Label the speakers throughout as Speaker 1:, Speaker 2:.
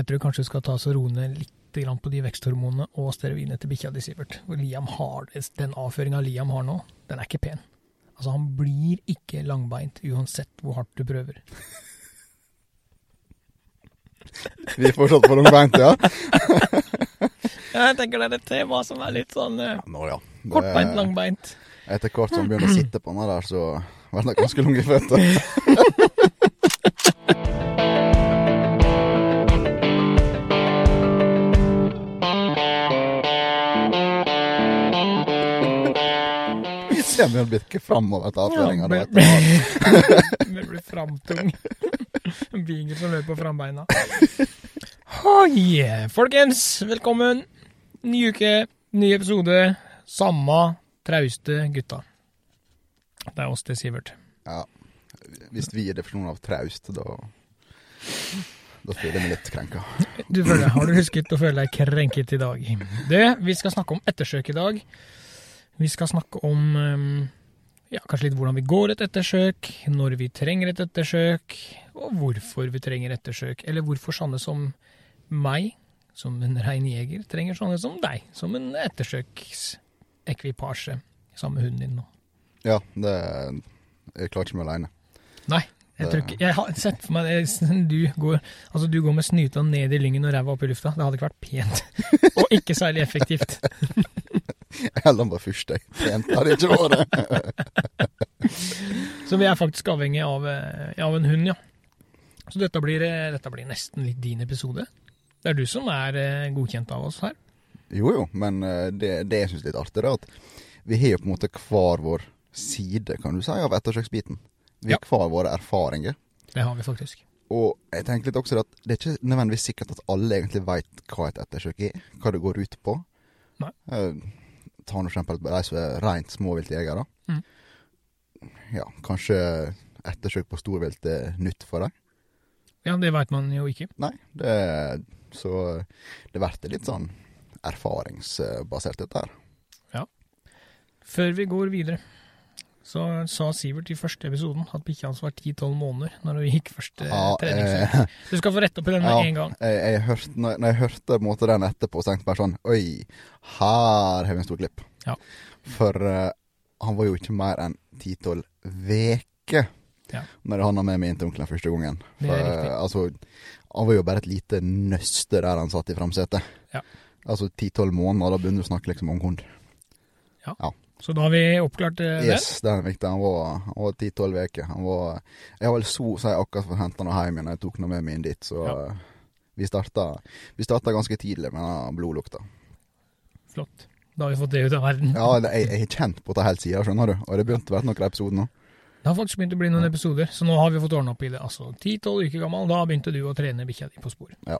Speaker 1: Jeg tror kanskje du skal ta så roe ned litt på de veksthormonene og steroidene til bikkja di, Sivert. Liam har, den avføringa Liam har nå, den er ikke pen. Altså, han blir ikke langbeint uansett hvor hardt du prøver.
Speaker 2: Vi er fortsatt på langbeint, ja?
Speaker 1: Jeg tenker det er et tema som er litt sånn ja,
Speaker 2: Nå ja. Det-
Speaker 1: kortbeint, langbeint.
Speaker 2: Etter hvert som han begynner å sitte på den der, så blir det ganske lange føtter. Vi begynner å bikke framover til avføringa.
Speaker 1: Ja. Det blir framtung. En Beagle som løper på frambeina. Hoi, folkens. Velkommen. Ny uke, ny episode. Samme trauste gutta. Det er oss, det, Sivert.
Speaker 2: Ja. Hvis vi er definisjonen av traust, da Da føler jeg meg litt krenka.
Speaker 1: Du føler, Har du husket å føle deg krenket i dag? Det, Vi skal snakke om ettersøk i dag. Vi skal snakke om um, ja, kanskje litt hvordan vi går et ettersøk, når vi trenger et ettersøk, og hvorfor vi trenger ettersøk. Eller hvorfor sånne som meg, som en rein jeger, trenger sånne som deg, som en ettersøksekvipasje sammen med hunden din nå.
Speaker 2: Ja, det Jeg klarer ikke meg aleine.
Speaker 1: Nei. Jeg, tror ikke, jeg har sett for meg det, du går, altså du går med snyta ned i lyngen og ræva opp i lufta. Det hadde ikke vært pent. Og ikke særlig effektivt.
Speaker 2: Eller bare først, jeg. Pent hadde det ikke vært.
Speaker 1: Så vi er faktisk avhengig av, eh, av en hund, ja. Så dette blir, eh, dette blir nesten litt din episode. Det er du som er eh, godkjent av oss her.
Speaker 2: Jo jo, men det, det jeg syns er litt artig, er at vi har jo på en måte hver vår side, kan du si, av ettersøksbiten. Vi har hver våre erfaringer.
Speaker 1: Det har vi faktisk.
Speaker 2: Og jeg tenker litt også at det er ikke nødvendigvis sikkert at alle egentlig veit hva et ettersøk er, hva det går ut på.
Speaker 1: Nei.
Speaker 2: Eh, ta nå eksempel de som er rent småviltjegere.
Speaker 1: Mm.
Speaker 2: Ja, kanskje ettersøk på storvilt er nytt for dem.
Speaker 1: Ja, det veit man jo ikke.
Speaker 2: Nei, det, så det blir litt sånn erfaringsbasert, dette her.
Speaker 1: Før vi går videre, så sa Sivert i første episoden at bikkja hans var 10-12 måneder når hun gikk første
Speaker 2: Ja,
Speaker 1: treningsøkt.
Speaker 2: eh,
Speaker 1: Du skal få rette opp i den med
Speaker 2: Ja.
Speaker 1: en gang.
Speaker 2: jeg, jeg hørte, når, når jeg hørte måte den etterpå, så tenkte jeg bare sånn Oi, her har vi en stor klipp.
Speaker 1: Ja.
Speaker 2: For uh, han var jo ikke mer enn 10-12 veker
Speaker 1: Ja.
Speaker 2: når han var med meg inn til onkelen første gangen. For, eh, altså, han var jo bare et lite nøste der han satt i framsetet.
Speaker 1: Ja.
Speaker 2: Altså 10-12 måneder, da begynner du å snakke liksom om hund.
Speaker 1: Så da har vi oppklart eh, det.
Speaker 2: Yes, det er viktig. Han var, ti-tolv 10-12 veker. Han var Jeg har vel så å si akkurat fått henta han hjem igjen, jeg tok han med meg inn dit, så
Speaker 1: Ja.
Speaker 2: eh, vi starta Vi starta ganske tidlig med den blodlukta.
Speaker 1: Flott. Da har vi fått det ut av verden.
Speaker 2: Ja, jeg, jeg har kjent på det helt siden, skjønner du. Og det begynte å være noen episoder nå.
Speaker 1: Det har faktisk begynt å bli noen episoder, så nå har vi fått ordna opp i det. Altså 10-12 uker gammel, da begynte du å trene bikkja di på spor.
Speaker 2: Ja.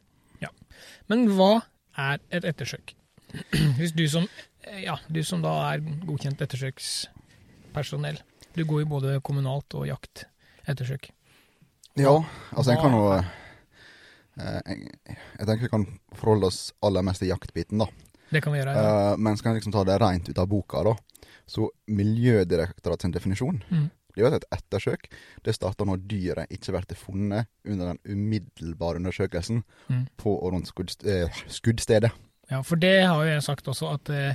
Speaker 1: Men hva er et ettersøk? Hvis du som, ja, du som da er godkjent ettersøkspersonell, du går jo både kommunalt og jakt ettersøk.
Speaker 2: Ja, altså en kan jo eh, jeg, tenker vi kan forholde oss aller mest til jaktbiten, da.
Speaker 1: Det kan vi gjøre. Ja.
Speaker 2: Eh, men skal jeg liksom ta det rent ut av boka, da. Så Miljødirektoratets definisjon
Speaker 1: Mm.
Speaker 2: Det er jo et ettersøk det starter når dyret ikke blir funnet under den umiddelbare undersøkelsen
Speaker 1: Mm.
Speaker 2: på og rundt skuddst eh, skuddstedet.
Speaker 1: Ja, for det har jo jeg sagt også, at eh,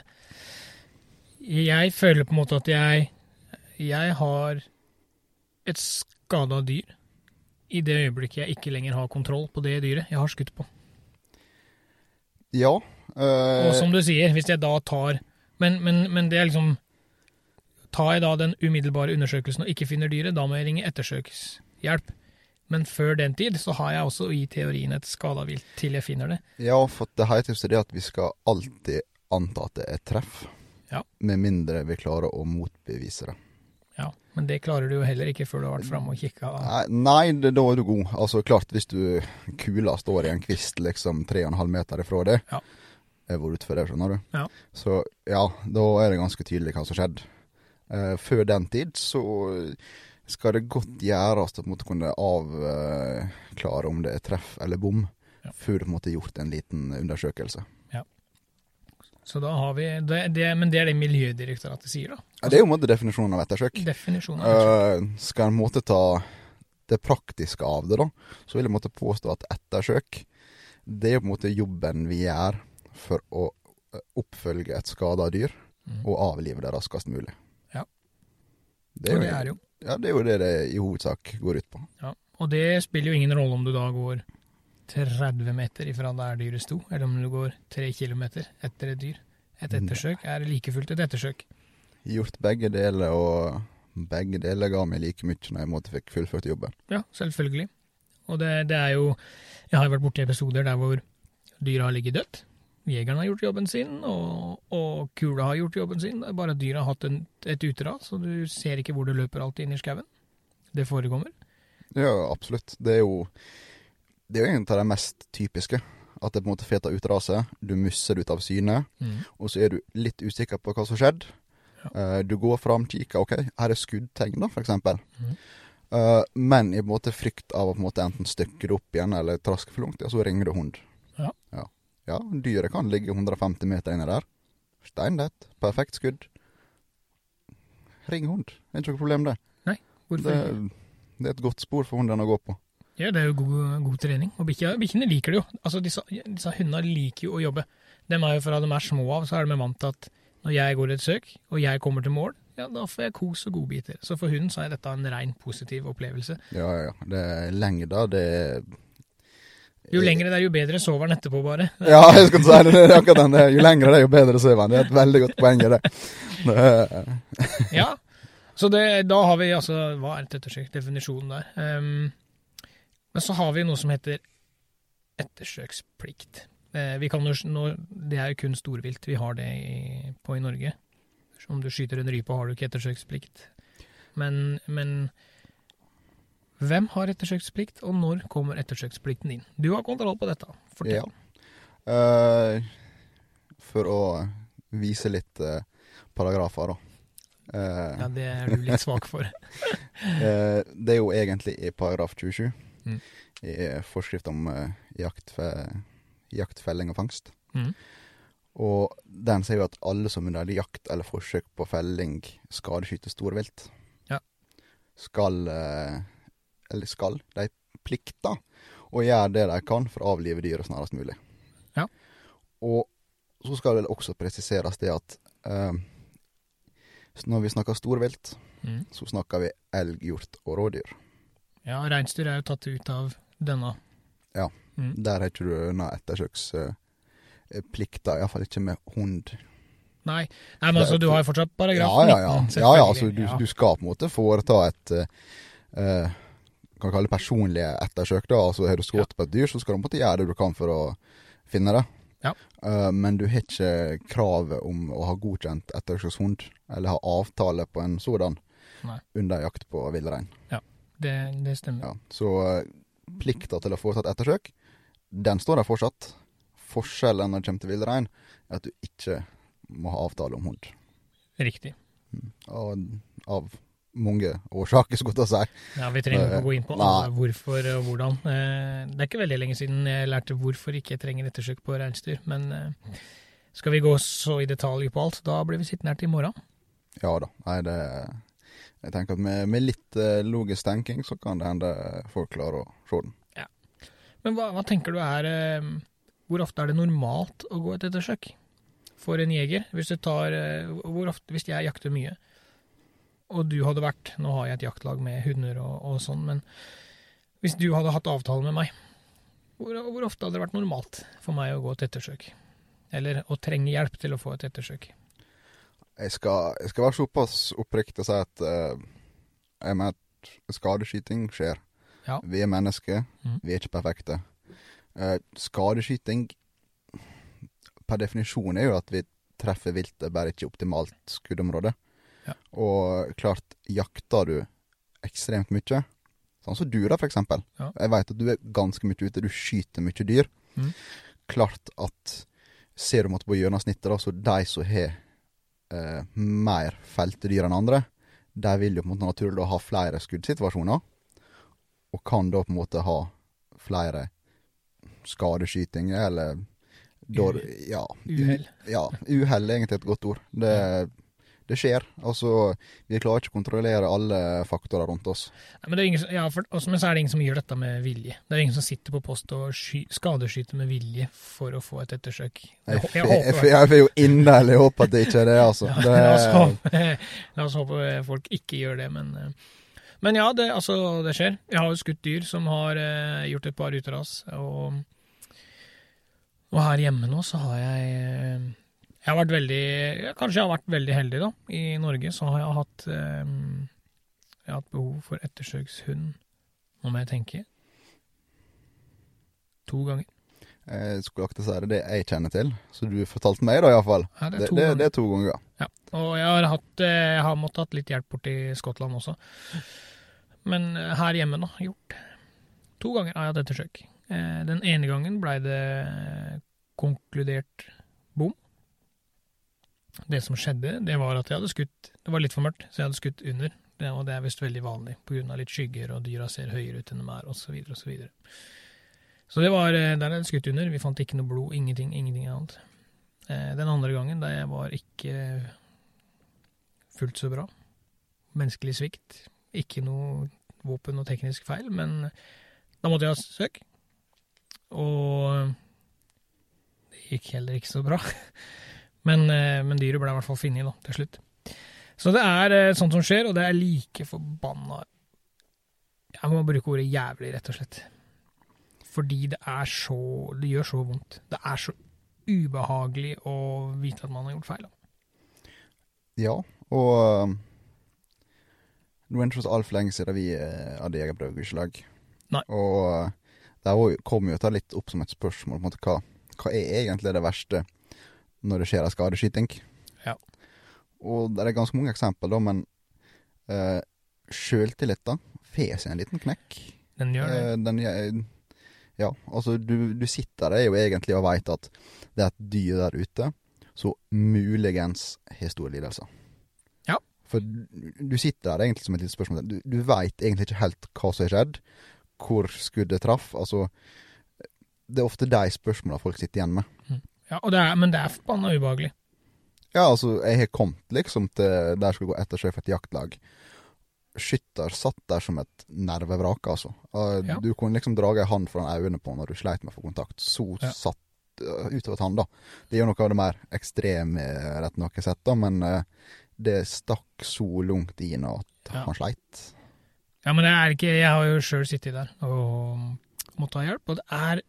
Speaker 1: jeg føler på en måte at jeg, jeg har et skada dyr i det øyeblikket jeg ikke lenger har kontroll på det dyret jeg har skutt på.
Speaker 2: Ja. Øh...
Speaker 1: Og som du sier, hvis jeg da tar Men, men, men det er liksom Tar jeg da den umiddelbare undersøkelsen og ikke finner dyret, da må jeg ringe ettersøkshjelp. Men før den tid så har jeg også i teorien et skada vilt til jeg finner det.
Speaker 2: ja, for det heter jo så det at vi skal alltid anta at det er treff.
Speaker 1: Ja.
Speaker 2: Med mindre vi klarer å motbevise det.
Speaker 1: Ja, Men det klarer du jo heller ikke før du har vært framme og kikka.
Speaker 2: Nei, da er du god. Altså klart, hvis du kula står i en kvist liksom 3,5 meter ifra det,
Speaker 1: Ja.
Speaker 2: Jeg var utfor det, skjønner du.
Speaker 1: Ja.
Speaker 2: Så ja, da er det ganske tydelig hva som skjedde. Eh, før den tid så skal det godt gjøres å på en måte kunne avklare om det er treff eller bom,
Speaker 1: Ja.
Speaker 2: før du på en måte har gjort en liten undersøkelse.
Speaker 1: Så da har vi det, det, Men det er det Miljødirektoratet sier, da.
Speaker 2: Ja, det er jo en måte definisjonen av ettersøk.
Speaker 1: Definisjonen av ettersøk.
Speaker 2: Uh, skal en måte ta det praktiske av det, da, så vil jeg måtte påstå at ettersøk Det er jo på en måte jobben vi gjør for å eh, oppfølge et skada dyr
Speaker 1: Mm.
Speaker 2: og avlive det raskest mulig.
Speaker 1: Ja.
Speaker 2: Det
Speaker 1: Og
Speaker 2: er,
Speaker 1: det er jo.
Speaker 2: Ja, det er jo det det i hovedsak går ut på.
Speaker 1: Ja. Og det spiller jo ingen rolle om du da går 30 meter ifra der dyret sto, eller om du går 3 kilometer etter et dyr. Et ettersøk er like fullt et ettersøk.
Speaker 2: Gjort begge deler, og begge deler ga meg like mye når jeg måtte fikk fullført jobben.
Speaker 1: Ja, selvfølgelig. Og det, det er jo Jeg har jo vært borti episoder der hvor dyret har ligget dødt. Jegeren har gjort jobben sin, og, og kula har gjort jobben sin. Det er bare at dyret har hatt en, et uteras, så du ser ikke hvor det løper alltid inn i skauen. Det forekommer.
Speaker 2: Ja, absolutt. Det er jo Det er jo en av de mest typiske. At det på en måte feter ut raset, du musser det ut av syne, og så er du litt usikker på hva som skjedde. Uh, du går fram, kikker, OK, her er skuddtegn, da, for eksempel.
Speaker 1: Mhm.
Speaker 2: Eh, men i på en måte frykt av å på en måte enten stykke det opp igjen eller traske for langt, ja, så ringer du hund.
Speaker 1: Ja.
Speaker 2: ja. Ja, dyret kan ligge 150 meter inni der. Steinlett. perfekt skudd. Ring hund. Det er ikke noe problem, det.
Speaker 1: Nei, Hvorfor?
Speaker 2: Det, det er et godt spor for hunden å gå på.
Speaker 1: Ja, det er jo god, god trening. Og bikkjene liker det jo. Altså, disse, disse hundene liker jo å jobbe. De er jo fra de er små av, så er de vant til at når jeg går et søk, og jeg kommer til mål, ja, da får jeg kos og godbiter. Så for hunden så er dette en rein positiv opplevelse.
Speaker 2: Ja, ja, ja. Det er lengda, det er
Speaker 1: Jo lengre det er, jo bedre sover han etterpå, bare.
Speaker 2: Ja, jeg skal si det. akkurat den. Jo lengre det er, jo bedre sover han. Det er et veldig godt poeng i det.
Speaker 1: Ja. Så det, da har vi altså Hva er et ettersøk? Definisjonen der. Um, men så har vi noe som heter ettersøksplikt. Uh, vi kan jo, nå, det er jo kun storvilt vi har det i, på i Norge. Om du skyter en rype, har du ikke ettersøksplikt. Men, men hvem har ettersøksplikt, og når kommer ettersøksplikten inn? Du har kontroll på dette. Fortell.
Speaker 2: eh, for å vise litt uh, paragrafer, da. Uh,
Speaker 1: Ja, det er du litt svak for.
Speaker 2: det er jo egentlig i paragraf 27
Speaker 1: Mm.
Speaker 2: i forskrift om jakt, fe- jakt, felling og fangst.
Speaker 1: Mm.
Speaker 2: Og den sier jo at alle som under jakt eller forsøk på felling skadeskyter storvilt,
Speaker 1: Ja.
Speaker 2: skal Eller skal, de plikter å gjøre det de kan for å avlive dyret snarest mulig.
Speaker 1: Ja.
Speaker 2: Og så skal det også presiseres det at eh, når vi snakker storvilt,
Speaker 1: Mm.
Speaker 2: så snakker vi elg, hjort og rådyr.
Speaker 1: Ja, reinsdyr er jo tatt ut av denne.
Speaker 2: Ja.
Speaker 1: Mm.
Speaker 2: Der har ikke du unna ettersøksplikter, iallfall ikke med hund.
Speaker 1: Nei, Nei, men altså, du har jo fortsatt paragraf
Speaker 2: Ja, ja, ja. ja, ja altså, du, du skal på en måte foreta et eh, eh, kan kalle det personlig ettersøk. da, altså Har du skutt på et dyr, så skal du måtte gjøre det du kan for å finne det.
Speaker 1: Ja.
Speaker 2: Uh, men du har ikke kravet om å ha godkjent ettersøkshund, eller ha avtale på en sådan,
Speaker 1: Nei.
Speaker 2: under jakt på villrein.
Speaker 1: Det, det stemmer.
Speaker 2: Ja. Så uh, plikta til å foreta et ettersøk, den står der fortsatt. Forskjellen når det kommer til villrein, er at du ikke må ha avtale om hund.
Speaker 1: Riktig.
Speaker 2: Og av mange årsaker, skulle jeg si.
Speaker 1: Ja, Vi trenger ikke gå inn på alle hvorfor og hvordan. Eh, Det er ikke veldig lenge siden jeg lærte hvorfor ikke jeg trenger ettersøk på reinsdyr. Men eh, skal vi gå så i detalj på alt, da blir vi sittende her til i morgen.
Speaker 2: Ja da. Nei, det Jeg tenker at med, med litt eh, logisk tenking, så kan det hende folk klarer å se den. Ja.
Speaker 1: Men hva, hva tenker du er Hvor ofte er det normalt å gå et ettersøk? For en jeger, hvis du tar ofte, Hvis jeg jakter mye, og du hadde vært Nå har jeg et jaktlag med hunder og, og sånn, men hvis du hadde hatt avtale med meg, hvor, hvor ofte hadde det vært normalt for meg å gå et ettersøk? Eller å trenge hjelp til å få et ettersøk?
Speaker 2: Jeg skal, jeg skal være såpass oppriktig og si at uh, jeg mener at skadeskyting skjer.
Speaker 1: Ja.
Speaker 2: Vi er mennesker,
Speaker 1: mm.
Speaker 2: vi er ikke perfekte. Uh, skadeskyting per definisjon er jo at vi treffer viltet, bare ikke optimalt skuddområde.
Speaker 1: Ja.
Speaker 2: Og klart, jakter du ekstremt mye, sånn som du da, for eksempel.
Speaker 1: Ja.
Speaker 2: Jeg veit at du er ganske mye ute, du skyter mye dyr.
Speaker 1: Mm.
Speaker 2: Klart at ser du måtte på gjennomsnittet, da, så de som har eh, mer felte dyr enn andre, de vil jo på en måte naturlig da ha flere skuddsituasjoner, og kan da på en måte ha flere skadeskytinger, eller da, ja,
Speaker 1: Uhell.
Speaker 2: Ja, uhell er egentlig et godt ord. Det, det skjer. Altså, vi klarer ikke å kontrollere alle faktorer rundt oss.
Speaker 1: Nei, Men, det er ingen, ja, for, også, men så er det ingen som gjør dette med vilje. Det er ingen som sitter på post og sky, skadeskyter med vilje for å få et ettersøk. Jeg,
Speaker 2: Jeg, jeg
Speaker 1: jeg, håper
Speaker 2: jeg vil jo inderlig håpe at det ikke er det, altså.
Speaker 1: Ja,
Speaker 2: Det,
Speaker 1: la, oss håpe, la oss håpe folk ikke gjør det, men eh, Men ja, det, altså, det skjer. Jeg har jo skutt dyr som har eh, gjort et par uteras, og, og her hjemme nå så har jeg eh, Jeg har vært veldig Kanskje jeg har vært veldig heldig, da. I Norge så har jeg hatt eh, Jeg har hatt behov for ettersøkshund. Nå må jeg tenke. To ganger.
Speaker 2: jeg skulle akkurat si det, det jeg kjenner til. Så du fortalte meg, da, iallfall.
Speaker 1: Ja, det
Speaker 2: Det,
Speaker 1: er
Speaker 2: det,
Speaker 1: ganger.
Speaker 2: det er to ganger.
Speaker 1: Ja, og jeg har, hatt, eh, jeg har måttet hatt litt hjelp borti Skottland også. Men eh, her hjemme, da, gjort. To ganger har jeg hatt ettersøk. Eh, Den ene gangen blei det konkludert bom. Det som skjedde, det var at jeg hadde skutt Det var litt for mørkt, så jeg hadde skutt under. Det, og det er visst veldig vanlig pga. litt skygger, og dyra ser høyere ut enn de er, osv., osv. Så, videre. så det var eh, der er det skutt under. Vi fant ikke noe blod, ingenting, ingenting annet. Eh, Den andre gangen, da jeg var ikke fullt så bra. Menneskelig svikt. Ikke noe våpen og teknisk feil, men da måtte jeg ha søk. Og det gikk heller ikke så bra. Men, eh, men dyret ble i hvert fall funnet, til slutt. Så det er eh, sånt som skjer, og det er like forbanna Jeg må bruke ordet jævlig, rett og slett. Fordi det er så Det gjør så vondt. Det er så ubehagelig å vite at man har gjort feil.
Speaker 2: Ja, og um, nå er det ikke så altfor lenge siden vi eh, hadde jegerprøvegudslag.
Speaker 1: Nei.
Speaker 2: Og uh, der var jo- kom jo dette litt opp som et spørsmål. måte, Hva, hva er egentlig det verste når det skjer ei skadeskyting?
Speaker 1: Ja.
Speaker 2: Og det er ganske mange eksempel, da, men uh, sjøltillit, da, får seg en liten knekk.
Speaker 1: Den gjør det.
Speaker 2: Eh, den, eh, ja, altså du, du sitter der jo egentlig og veit at det er et dyr der ute som muligens har store lidelser.
Speaker 1: Ja.
Speaker 2: For du, du sitter der egentlig som et lite spørsmål. Du, du veit egentlig ikke helt hva som har skjedd, hvor skuddet traff. Altså, det er ofte de spørsmåla folk sitter igjen med.
Speaker 1: Ja, det er, men det er forbanna ubehagelig.
Speaker 2: Ja, altså, jeg har kommet liksom til der jeg skulle gå ettersøk for et jaktlag. Skytter satt der som et nervevrak, altså. Uh,
Speaker 1: Ja.
Speaker 2: Du kunne liksom dra ei hand foran øynene på når du sleit med å få kontakt. Så
Speaker 1: Ja.
Speaker 2: satt uh, utover tann, da. Det er jo noe av det mer ekstreme, rett nok, jeg har sett, da, men uh, det stakk så langt inn at
Speaker 1: Ja.
Speaker 2: han sleit.
Speaker 1: Ja, men det er ikke Jeg har jo sjøl sittet der og måtte ha hjelp, og det er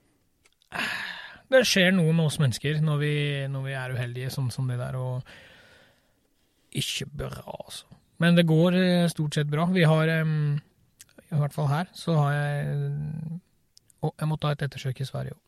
Speaker 1: Det skjer noe med oss mennesker når vi, når vi er uheldige, sånn som det der, og Ikke bra, altså. Men det går eh, stort sett bra. Vi har um, I hvert fall her så har jeg Og jeg måtte ha et ettersøk i Sverige òg.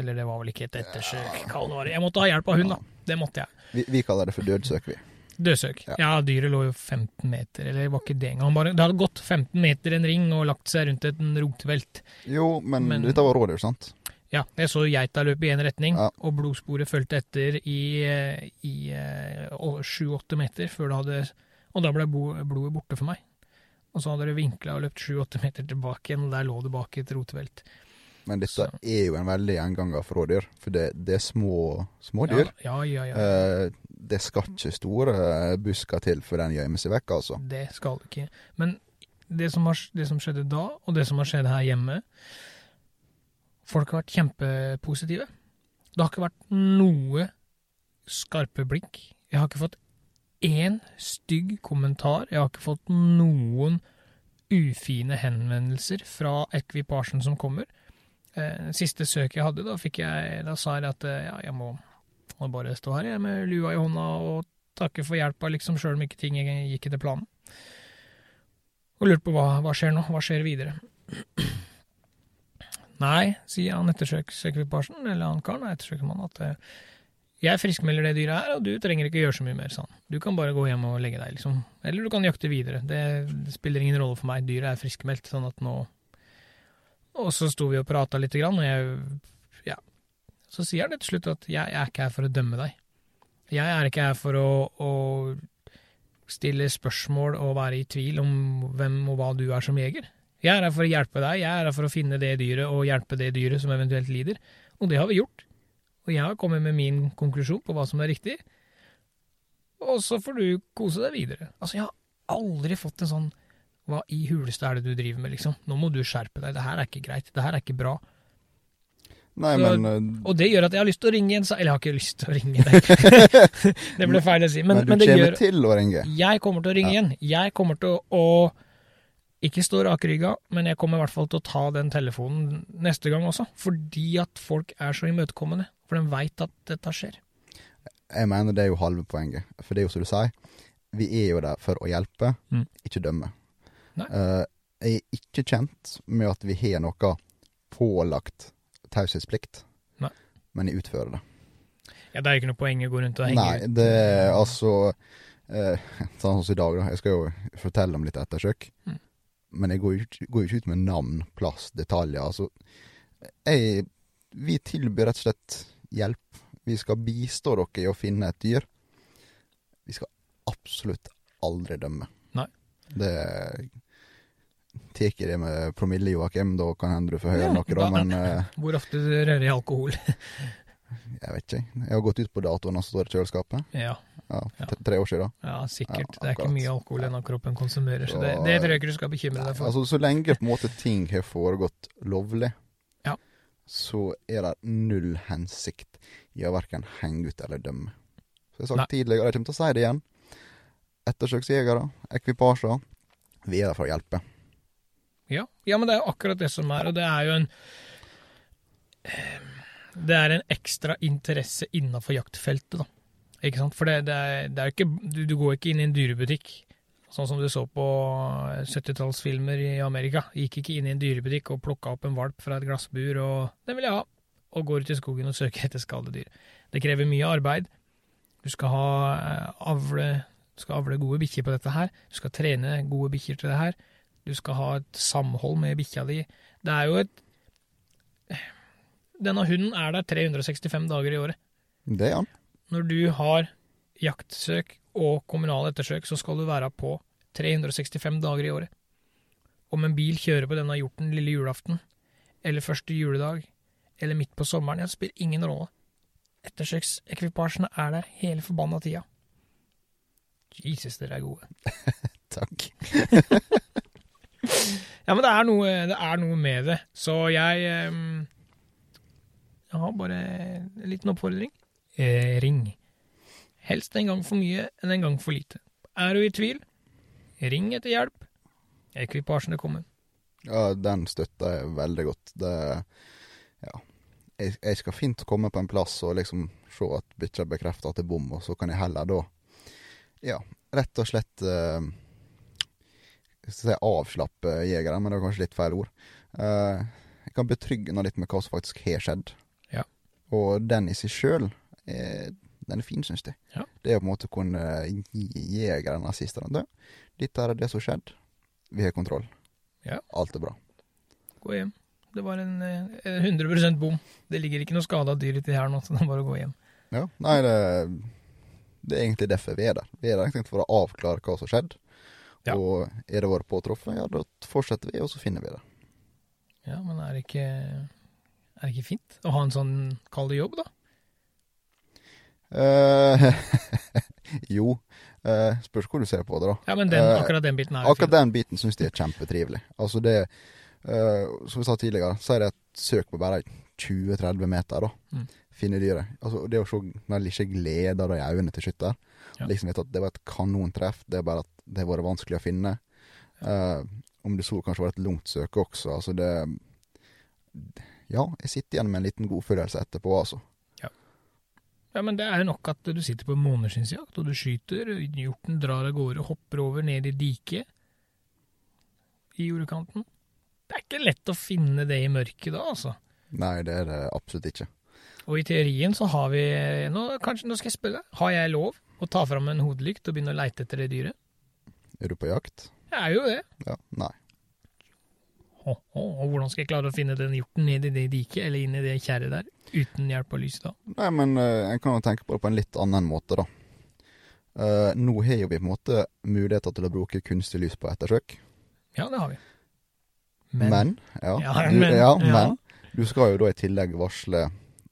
Speaker 1: Eller det var vel ikke et ettersøk, hva det var. Jeg måtte ha hjelp av hund, da. Det måtte jeg.
Speaker 2: Vi, vi kaller det for dødsøk, vi.
Speaker 1: Dødsøk.
Speaker 2: Ja.
Speaker 1: Ja. dyret lå jo 15 meter, eller var ikke det engang. Bare, det hadde gått 15 meter en ring og lagt seg rundt et rotvelt.
Speaker 2: Jo, men,
Speaker 1: Men-
Speaker 2: dette var rådyr, sant?
Speaker 1: Ja, jeg så geita løpe i én retning,
Speaker 2: Ja.
Speaker 1: og blodsporet fulgte etter i, eh, i sju-åtte meter før det hadde Og da ble blodet borte for meg. Og så hadde det vinkla og løpt sju-åtte meter tilbake igjen, og der lå det bak et rotevelt.
Speaker 2: Men dette
Speaker 1: Så-
Speaker 2: er jo en veldig gjenganger for rådyr, for det, det er små, små dyr.
Speaker 1: Ja, ja, ja. ja.
Speaker 2: Eh, det skal ikke store busker til før den gjemmer seg vekk, altså.
Speaker 1: Det skal det ikke. Men det som, har, det som skjedde da, og det som har skjedd her hjemme Folk har vært kjempepositive. Det har ikke vært noe skarpe blikk. Jeg har ikke fått én stygg kommentar. Jeg har ikke fått noen ufine henvendelser fra ekvipasjen som kommer. Eh, siste søk jeg hadde, da, jeg, da sa jeg at eh, ja, jeg må, må bare stå her jeg, med lua i hånda og takke for hjelpa, liksom, sjøl om ikke ting gikk etter planen. Og lurte på hva, hva skjer nå, hva skjer videre. Nei, sier han ettersøksekvipasjen, eller han karen, ettersøkermannen, at eh, jeg friskmelder det dyret her, og du trenger ikke gjøre så mye mer, sa han. Du kan bare gå hjem og legge deg, liksom. Eller du kan jakte videre. Det, spiller ingen rolle for meg, dyret er friskmeldt, sånn at nå Og så sto vi og prata lite grann, og jeg Ja. Så sier han til slutt at jeg er ikke her for å dømme deg. Jeg er ikke her for å, å stille spørsmål og være i tvil om hvem og hva du er som jeger. Jeg er her for å hjelpe deg, jeg er her for å finne det dyret og hjelpe det dyret som eventuelt lider. Og det har vi gjort. Og jeg har kommet med min konklusjon på hva som er riktig. og så får du kose deg videre. Altså, jeg har aldri fått en sånn Hva i huleste er det du driver med, liksom? Nå må du skjerpe deg. Det her er ikke greit. Det her er ikke bra.
Speaker 2: Nei,
Speaker 1: Så-
Speaker 2: men, eh,
Speaker 1: Og det gjør at jeg har lyst til å ringe en Eller jeg har ikke lyst til å ringe deg. det ble feil å si. Men,
Speaker 2: men,
Speaker 1: men
Speaker 2: du
Speaker 1: det
Speaker 2: kommer
Speaker 1: gjør
Speaker 2: til å ringe.
Speaker 1: Jeg kommer til å ringe
Speaker 2: Ja.
Speaker 1: igjen. Jeg kommer til å ikke stå rakrygga, men jeg kommer i hvert fall til å ta den telefonen neste gang også. Fordi at folk er så imøtekommende. For de veit at dette skjer.
Speaker 2: Jeg mener det er jo halve poenget. For det er jo som du sier, vi er jo der for å hjelpe,
Speaker 1: Mm.
Speaker 2: ikke dømme. Eh, jeg er ikke kjent med at vi har noe pålagt taushetsplikt, men jeg utfører det.
Speaker 1: Ja, Det er ikke noe poeng å gå rundt og henge
Speaker 2: Nei, det er altså eh, Sånn som i dag, da. Jeg skal jo fortelle om litt ettersøk.
Speaker 1: Mm.
Speaker 2: Men jeg går jo ikke, går jo ikke ut med navn, plass, detaljer. Altså, jeg Vi tilbyr rett og slett hjelp. Vi skal bistå dere i å finne et dyr. Vi skal absolutt aldri dømme.
Speaker 1: Nei.
Speaker 2: Det tar ikke det med promille, Joakim. Da kan hende du får høre
Speaker 1: Ja,
Speaker 2: noe, da. Men eh,
Speaker 1: Hvor ofte rører i alkohol.
Speaker 2: jeg vet ikke. Jeg har gått ut på datoen og står i kjøleskapet.
Speaker 1: ja,
Speaker 2: Ja, tre- år siden.
Speaker 1: ja, sikkert.
Speaker 2: Ja,
Speaker 1: det er ikke mye alkohol ennå kroppen konsumerer, så det,
Speaker 2: Så-
Speaker 1: det tror jeg ikke du skal bekymre deg for.
Speaker 2: altså Så lenge på en måte ting har foregått lovlig,
Speaker 1: Ja.
Speaker 2: så er det null hensikt i å verken henge ut eller dømme. Så jeg har sagt
Speaker 1: Nei.
Speaker 2: tidligere, og jeg kommer til å si det igjen. Ettersøksjegere, ekvipasjer, vi er der for å hjelpe.
Speaker 1: Ja. ja, men det er akkurat det som er, og det er jo en Det er en ekstra interesse innafor jaktfeltet, da. Ikke sant? For det, det, er, det er ikke du, du går ikke inn i en dyrebutikk, sånn som du så på 70-tallsfilmer i Amerika. Gikk ikke inn i en dyrebutikk og plukka opp en valp fra et glassbur og 'Den vil jeg ha', og går ut i skogen og søker etter skadedyr. Det krever mye arbeid. Du skal ha eh, avle du skal avle gode bikkjer på dette her. Du skal trene gode bikkjer til det her. Du skal ha et samhold med bikkja di. Det er jo et Denne hunden er der 365 dager i året.
Speaker 2: Det er han.
Speaker 1: Når du har jaktsøk og kommunale ettersøk, så skal du være på 365 dager i året. Om en bil kjører på denne hjorten lille julaften, eller første juledag, eller midt på sommeren, ja, det spiller ingen rolle. Ettersøksekvipasjene er der hele forbanna tida. Jesus, dere er gode.
Speaker 2: Takk.
Speaker 1: Ja, men det er noe, det er noe med det. Så jeg ehm, Jeg har bare en liten oppfordring. Eh, ring. Helst en gang for mye enn en gang for lite. Er du i tvil, ring etter hjelp. Ekvipasjen er kommet.
Speaker 2: Ja, den støtter jeg veldig godt. Det Ja. Jeg, jeg skal fint komme på en plass og liksom se at bikkja bekrefter at det er bom, og så kan jeg heller da Ja, rett og slett eh, Jeg si avslappe jegeren, men det er kanskje litt feil ord. Eh, jeg kan betrygge henne litt med hva som faktisk har skjedd. Og den i seg sjøl, den er fin, syns jeg.
Speaker 1: Ja.
Speaker 2: Det er på en måte å kunne gi jegeren nazistene Du, dette er det som skjedde. Vi har kontroll.
Speaker 1: Ja.
Speaker 2: Alt er bra.
Speaker 1: Gå hjem. Det var en en 100% bom. Det ligger ikke noe skada dyr uti her nå, så det er bare å gå hjem.
Speaker 2: Ja, nei, det, det er egentlig derfor vi er der. Vi er der egentlig for å avklare hva som har skjedd.
Speaker 1: Ja.
Speaker 2: Og er det vår påtruffet, ja, da fortsetter vi, og så finner vi det.
Speaker 1: Ja, men er det ikke, er det ikke fint å ha en sånn kall det jobb, da?
Speaker 2: Uh, jo, Uh, spørs hvor du ser på det, da.
Speaker 1: Ja, men den,
Speaker 2: Eh,
Speaker 1: akkurat den biten er
Speaker 2: Akkurat
Speaker 1: fin.
Speaker 2: den biten syns de er kjempetrivelig. Altså det uh, Som vi sa tidligere, så er det et søk på bare 20-30 meter, da.
Speaker 1: Mm.
Speaker 2: Finne dyret. Altså det å se den lille gleda i øynene til skytter.
Speaker 1: Ja.
Speaker 2: Liksom vet at det var et kanontreff. Det er bare at det har vært vanskelig å finne. Eh, om det så kanskje var et langt søke også. Altså det Ja, jeg sitter igjen med en liten godfølelse etterpå, altså.
Speaker 1: Ja, men det er jo nok at du sitter på en måneskinnsjakt, og du skyter, hjorten drar av gårde, hopper over ned i diket i jordekanten. Det er ikke lett å finne det i mørket da, altså.
Speaker 2: Nei, det er det absolutt ikke.
Speaker 1: Og i teorien så har vi nå, kanskje, nå skal jeg spørre deg, har jeg lov å ta fram en hodelykt og begynne å leite etter det dyret?
Speaker 2: Er du på jakt?
Speaker 1: Jeg er jo det.
Speaker 2: Ja. Nei.
Speaker 1: Åh, og hvordan skal jeg klare å finne den hjorten ned i det diket, eller inn i det kjerret der, uten hjelp av lys da?
Speaker 2: Nei, men uh, en kan jo tenke på det på en litt annen måte, da. Uh, nå har jo vi på en måte muligheter til å bruke kunstig lys på ettersøk.
Speaker 1: Ja, det har vi.
Speaker 2: Men, ja,
Speaker 1: Ja,
Speaker 2: du,
Speaker 1: men-
Speaker 2: ja,
Speaker 1: ja.
Speaker 2: men du skal jo da i tillegg varsle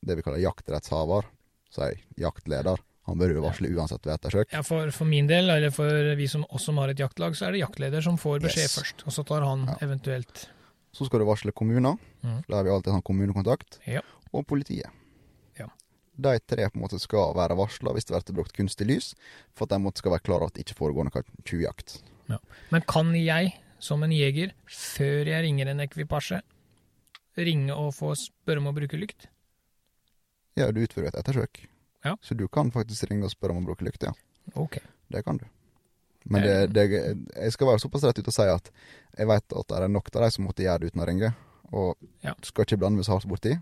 Speaker 2: det vi kaller jaktrettshaver, si jaktleder, Han bør jo varsle uansett ved ettersøk.
Speaker 1: Ja, for, for min del, eller for vi som oss som har et jaktlag, så er det jaktleder som får beskjed
Speaker 2: Yes.
Speaker 1: først. Og så tar han
Speaker 2: Ja.
Speaker 1: eventuelt
Speaker 2: Så skal du varsle kommuner,
Speaker 1: for
Speaker 2: der har vi alltid sånn kommunekontakt,
Speaker 1: Ja.
Speaker 2: og politiet.
Speaker 1: Ja.
Speaker 2: De tre på en måte skal være varsla hvis det blir brukt kunstig lys, for at de måtte skal være klar over at det ikke foregår noe tjuvjakt.
Speaker 1: Men kan jeg, som en jeger, før jeg ringer en ekvipasje, ringe og få spørre om å bruke lykt?
Speaker 2: Ja, du utfører et ettersøk,
Speaker 1: Ja.
Speaker 2: så du kan faktisk ringe og spørre om å bruke lykt, ja.
Speaker 1: Ok.
Speaker 2: Det kan du. Men
Speaker 1: Eh.
Speaker 2: det, det, jeg skal være såpass rett ut og si at jeg vet at det er nok av de som måtte gjøre det uten å ringe, og
Speaker 1: Ja.
Speaker 2: skal ikke blande meg så hardt borti.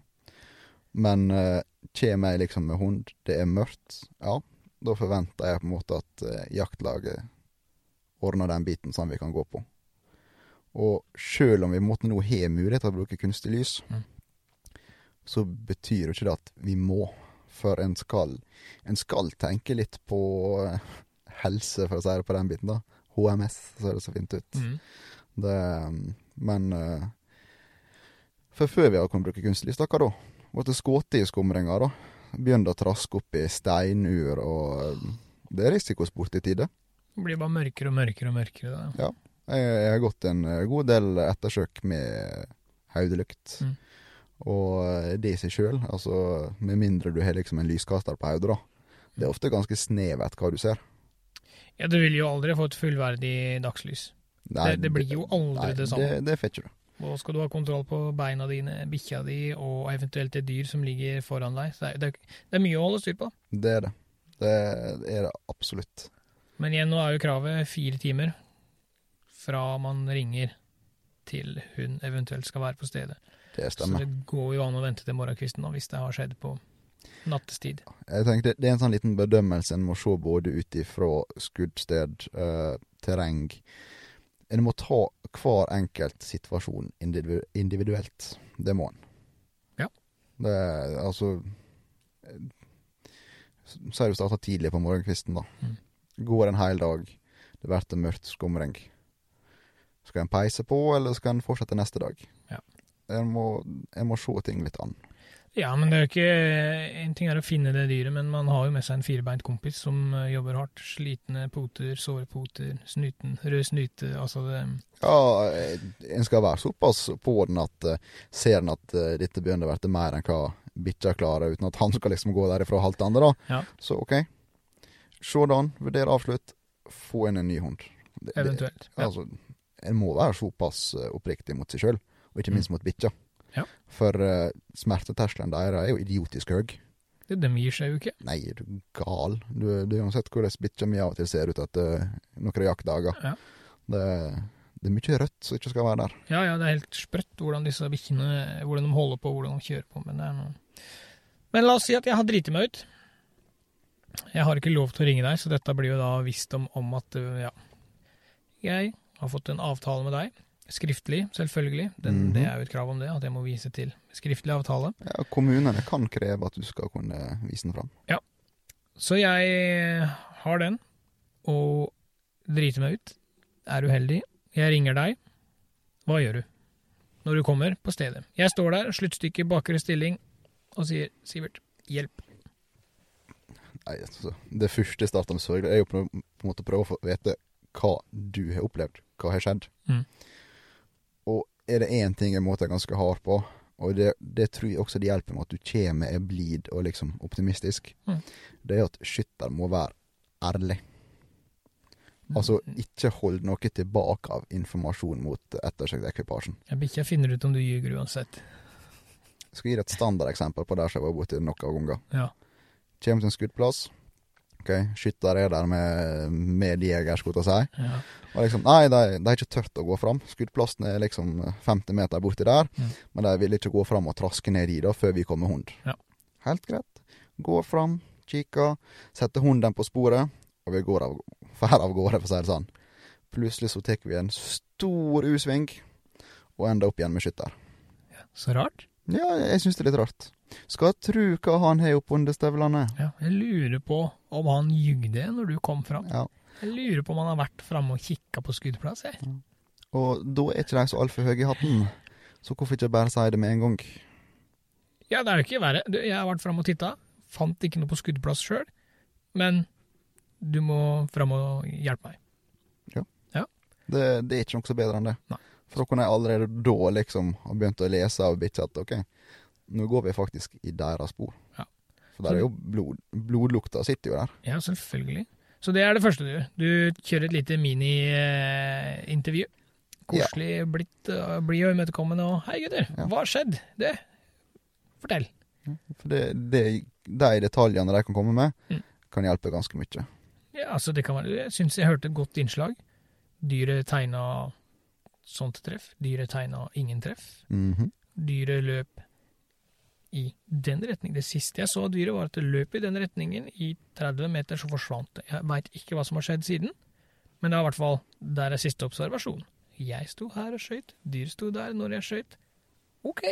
Speaker 2: Men uh, kommer jeg liksom med hund, det er mørkt, ja, da forventer jeg på en måte at uh, jaktlaget ordner den biten som vi kan gå på. Og sjøl om vi måtte nå har mulighet til å bruke kunstig lys,
Speaker 1: Mm.
Speaker 2: så betyr jo ikke det at vi må. For en skal, en skal tenke litt på eh, helse, for å si det på den biten, da. HMS, ser det så fint ut.
Speaker 1: Mm.
Speaker 2: Det, um, men uh, For før vi har kunnet bruke kunstlys, hva da? Ble skutt i skumringa, da. Begynte å traske opp i steinur, og um, det er risikosport i tide.
Speaker 1: Det blir bare mørkere og mørkere og mørkere. Da.
Speaker 2: Jeg, jeg har gått en uh, god del ettersøk med hodelykt.
Speaker 1: Mm.
Speaker 2: Og uh, det i seg sjøl, altså med mindre du har liksom en lyskaster på hodet, da. Det er ofte ganske snevert hva du ser.
Speaker 1: Ja, du vil jo aldri få et fullverdig dagslys.
Speaker 2: Nei,
Speaker 1: det, det blir jo aldri
Speaker 2: nei,
Speaker 1: det samme.
Speaker 2: Det, det ikke du.
Speaker 1: Og skal du ha kontroll på beina dine, bikkja di og eventuelt et dyr som ligger foran deg. Så det, det, er- det er mye å holde styr på.
Speaker 2: Det er det. Det er det absolutt.
Speaker 1: Men igjen, nå er jo kravet fire timer fra man ringer til hun eventuelt skal være på stedet.
Speaker 2: Det stemmer.
Speaker 1: Så det går jo an å vente til morgenkvisten nå, hvis det har skjedd på nattestid.
Speaker 2: Jeg tenker det, er en sånn liten bedømmelse en må se både ut ifra skuddsted, eh, terreng En må ta hver enkelt situasjon individu individuelt. Det må en.
Speaker 1: Ja.
Speaker 2: Det er altså Si du starter tidlig på morgenkvisten, da.
Speaker 1: Mm.
Speaker 2: Går en hel dag, det blir mørkt skumring. Skal en peise på, eller skal en fortsette neste dag?
Speaker 1: Ja.
Speaker 2: En må, en må se ting litt an.
Speaker 1: Ja, men det er jo ikke En ting er å finne det dyret, men man har jo med seg en firebeint kompis som eh, jobber hardt. Slitne poter, såre poter, snuten, rød snute, altså det
Speaker 2: Ja, eh, en skal være såpass på den at eh, ser en at dette begynner å bli mer enn hva bikkja klarer, uten at han skal liksom gå derifra og halte andre, da.
Speaker 1: Ja.
Speaker 2: Så OK. Se det an, vurder avslutt, få inn en ny hund. Det, det,
Speaker 1: Eventuelt. Ja.
Speaker 2: altså, en må være såpass oppriktig mot seg sjøl, og ikke minst mot bikkja.
Speaker 1: Ja.
Speaker 2: For uh, smerteterskelen deres er jo idiotisk høy.
Speaker 1: Det, de gir seg jo ikke.
Speaker 2: Nei, er du gal? Du, du har sett hvordan bikkja mi av og til ser ut etter noen jaktdager.
Speaker 1: Ja.
Speaker 2: Det, det er mye rødt som ikke skal være der.
Speaker 1: Ja, ja, det er helt sprøtt hvordan disse bikkjene hvordan de holder på, hvordan de kjører på. Men, det er noe. men la oss si at jeg har driti meg ut. Jeg har ikke lov til å ringe deg, så dette blir jo da visst om, om at uh, ja. Jeg har fått en avtale med deg. Skriftlig, selvfølgelig. Den,
Speaker 2: Mhm.
Speaker 1: Det er jo et krav om det, at jeg må vise til skriftlig avtale.
Speaker 2: Ja, kommunene kan kreve at du skal kunne vise den fram.
Speaker 1: Så jeg har den, og driter meg ut. Er uheldig. Jeg ringer deg. Hva gjør du når du kommer på stedet? Jeg står der, sluttstykke bakre stilling, og sier 'Sivert, hjelp'.
Speaker 2: Nei, altså, det første jeg starta med sorg, er jo på en måte å prøve å få vite hva du har opplevd. Hva har skjedd.
Speaker 1: Mm.
Speaker 2: Er det én ting jeg måtte er ganske hard på, og det, det tror jeg også det hjelper med at du kommer er blid og liksom optimistisk,
Speaker 1: Mm.
Speaker 2: det er at skytter må være ærlig. Altså, ikke hold noe tilbake av informasjon mot ettersøktekvipasjen.
Speaker 1: Ja, Bikkja finner ut om du ljuger uansett.
Speaker 2: Jeg skal gi deg et standardeksempel på der som jeg var borti noen ganger.
Speaker 1: Ja.
Speaker 2: Kjem til en skuddplass. Ok, Skytter er der med, med jeger, skulle jeg si.
Speaker 1: ja.
Speaker 2: Og liksom, nei, de, har ikke tørt å gå fram. Skuddplassen er liksom 50 meter borti der.
Speaker 1: Mm.
Speaker 2: Men de vil ikke gå fram og traske ned i da, før vi kommer hund.
Speaker 1: Ja.
Speaker 2: Helt greit. Går fram, kikker, setter hunden på sporet, og vi går av, fer av gårde, for å si det sånn. Plutselig så tar vi en stor U-sving, og ender opp igjen med skytter.
Speaker 1: Så rart.
Speaker 2: Ja, jeg syns det er litt rart. Skal tru hva han har oppunder støvlene.
Speaker 1: Ja, jeg lurer på om han jugde når du kom fram.
Speaker 2: Ja.
Speaker 1: Jeg lurer på om han har vært framme og kikka på skuddplass. Jeg.
Speaker 2: Og da er ikke de så altfor høye i hatten. Så hvorfor ikke bare si det med en gang?
Speaker 1: Ja, det er jo ikke verre. Jeg har vært framme og titta, fant ikke noe på skuddplass sjøl. men du må fram og hjelpe meg. Ja.
Speaker 2: Det, det er ikke noe så bedre enn det.
Speaker 1: Nei.
Speaker 2: For da kunne jeg allerede da liksom ha begynt å lese av bikkja at ok, nå går vi faktisk i deres spor.
Speaker 1: Ja.
Speaker 2: For der er jo blod, blodlukta sitter jo der.
Speaker 1: Ja, selvfølgelig. Så det er det første du gjør. Du kjører et lite mini-intervju. Koselig, blitt, uh, blid og imøtekommende og 'Hei, gutter,
Speaker 2: Ja.
Speaker 1: hva har skjedd?' Det Fortell.
Speaker 2: For det, det, de detaljene de kan komme med,
Speaker 1: Mm.
Speaker 2: kan hjelpe ganske mye.
Speaker 1: Ja, altså det kan være, Jeg syns jeg hørte et godt innslag. Dyret tegna sånt treff. Dyret tegna ingen treff.
Speaker 2: Mhm.
Speaker 1: Dyret løp i den retning. Det siste jeg så av dyret, var at det løp i den retningen. I 30 meter så forsvant det. Jeg veit ikke hva som har skjedd siden, men det er i hvert fall der er siste observasjon. Jeg sto her og skøyt. Dyr sto der når jeg skøyt. OK.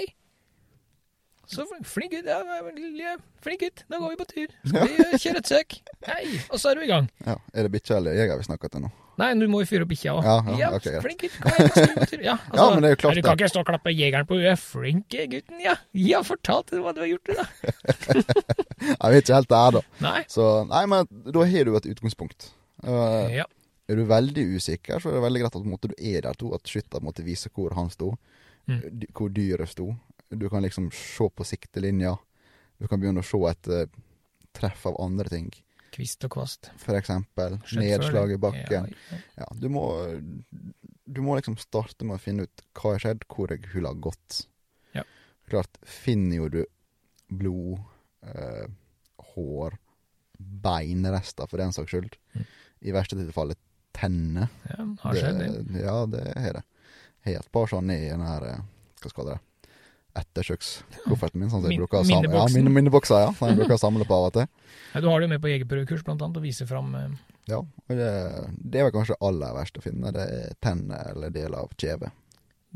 Speaker 1: Så flink gutt. Ja, flink gutt. Da går vi på tur. Skal vi eh, kjøre et søk? Hei! Og så er du i gang.
Speaker 2: Ja, Er det bikkja eller jeger vi snakker til nå?
Speaker 1: Nei, du må jo fyre opp bikkja òg.
Speaker 2: Ja, ja, ja okay,
Speaker 1: flink gutt. Kom igjen, skal vi på tur. Ja, altså,
Speaker 2: Ja, men det er jo klart
Speaker 1: Du kan ikke stå og klappe jegeren på huet. Flink gutten, ja. Ja, fortalte hva du har gjort, du, da?
Speaker 2: Jeg vet ikke helt der, da.
Speaker 1: Nei.
Speaker 2: Så nei, men da har du et utgangspunkt. Uh,
Speaker 1: Ja.
Speaker 2: Er du veldig usikker, så er det veldig greit at måte, du er der to, at skytter måtte vise hvor han sto,
Speaker 1: Mm.
Speaker 2: hvor dyret sto. Du kan liksom se på siktelinja. Du kan begynne å se etter treff av andre ting.
Speaker 1: Kvist og kvast.
Speaker 2: For eksempel nedslag i bakken.
Speaker 1: Ja, ja.
Speaker 2: Du må Du må liksom starte med å finne ut hva har skjedd, hvor jeg hulla gått.
Speaker 1: Ja.
Speaker 2: Klart, finner jo du blod, eh, hår, beinrester for den saks skyld.
Speaker 1: Mm.
Speaker 2: I verste tilfelle tenner.
Speaker 1: ja, har skjedd, det.
Speaker 2: Ja, det har det. Har et par sånne i den her eh, Hva skal det Ettersøkskofferten min. Sånn at jeg bruker å samle Ja,
Speaker 1: minneboksen.
Speaker 2: minne, minnebokser, ja. Som jeg bruker å samle på av og til.
Speaker 1: Ja, du har det jo med på jegerprøvekurs, blant annet, og viser fram eh,
Speaker 2: Ja, og det, det er vel kanskje aller verst å finne. Det er tenner eller deler av kjeve.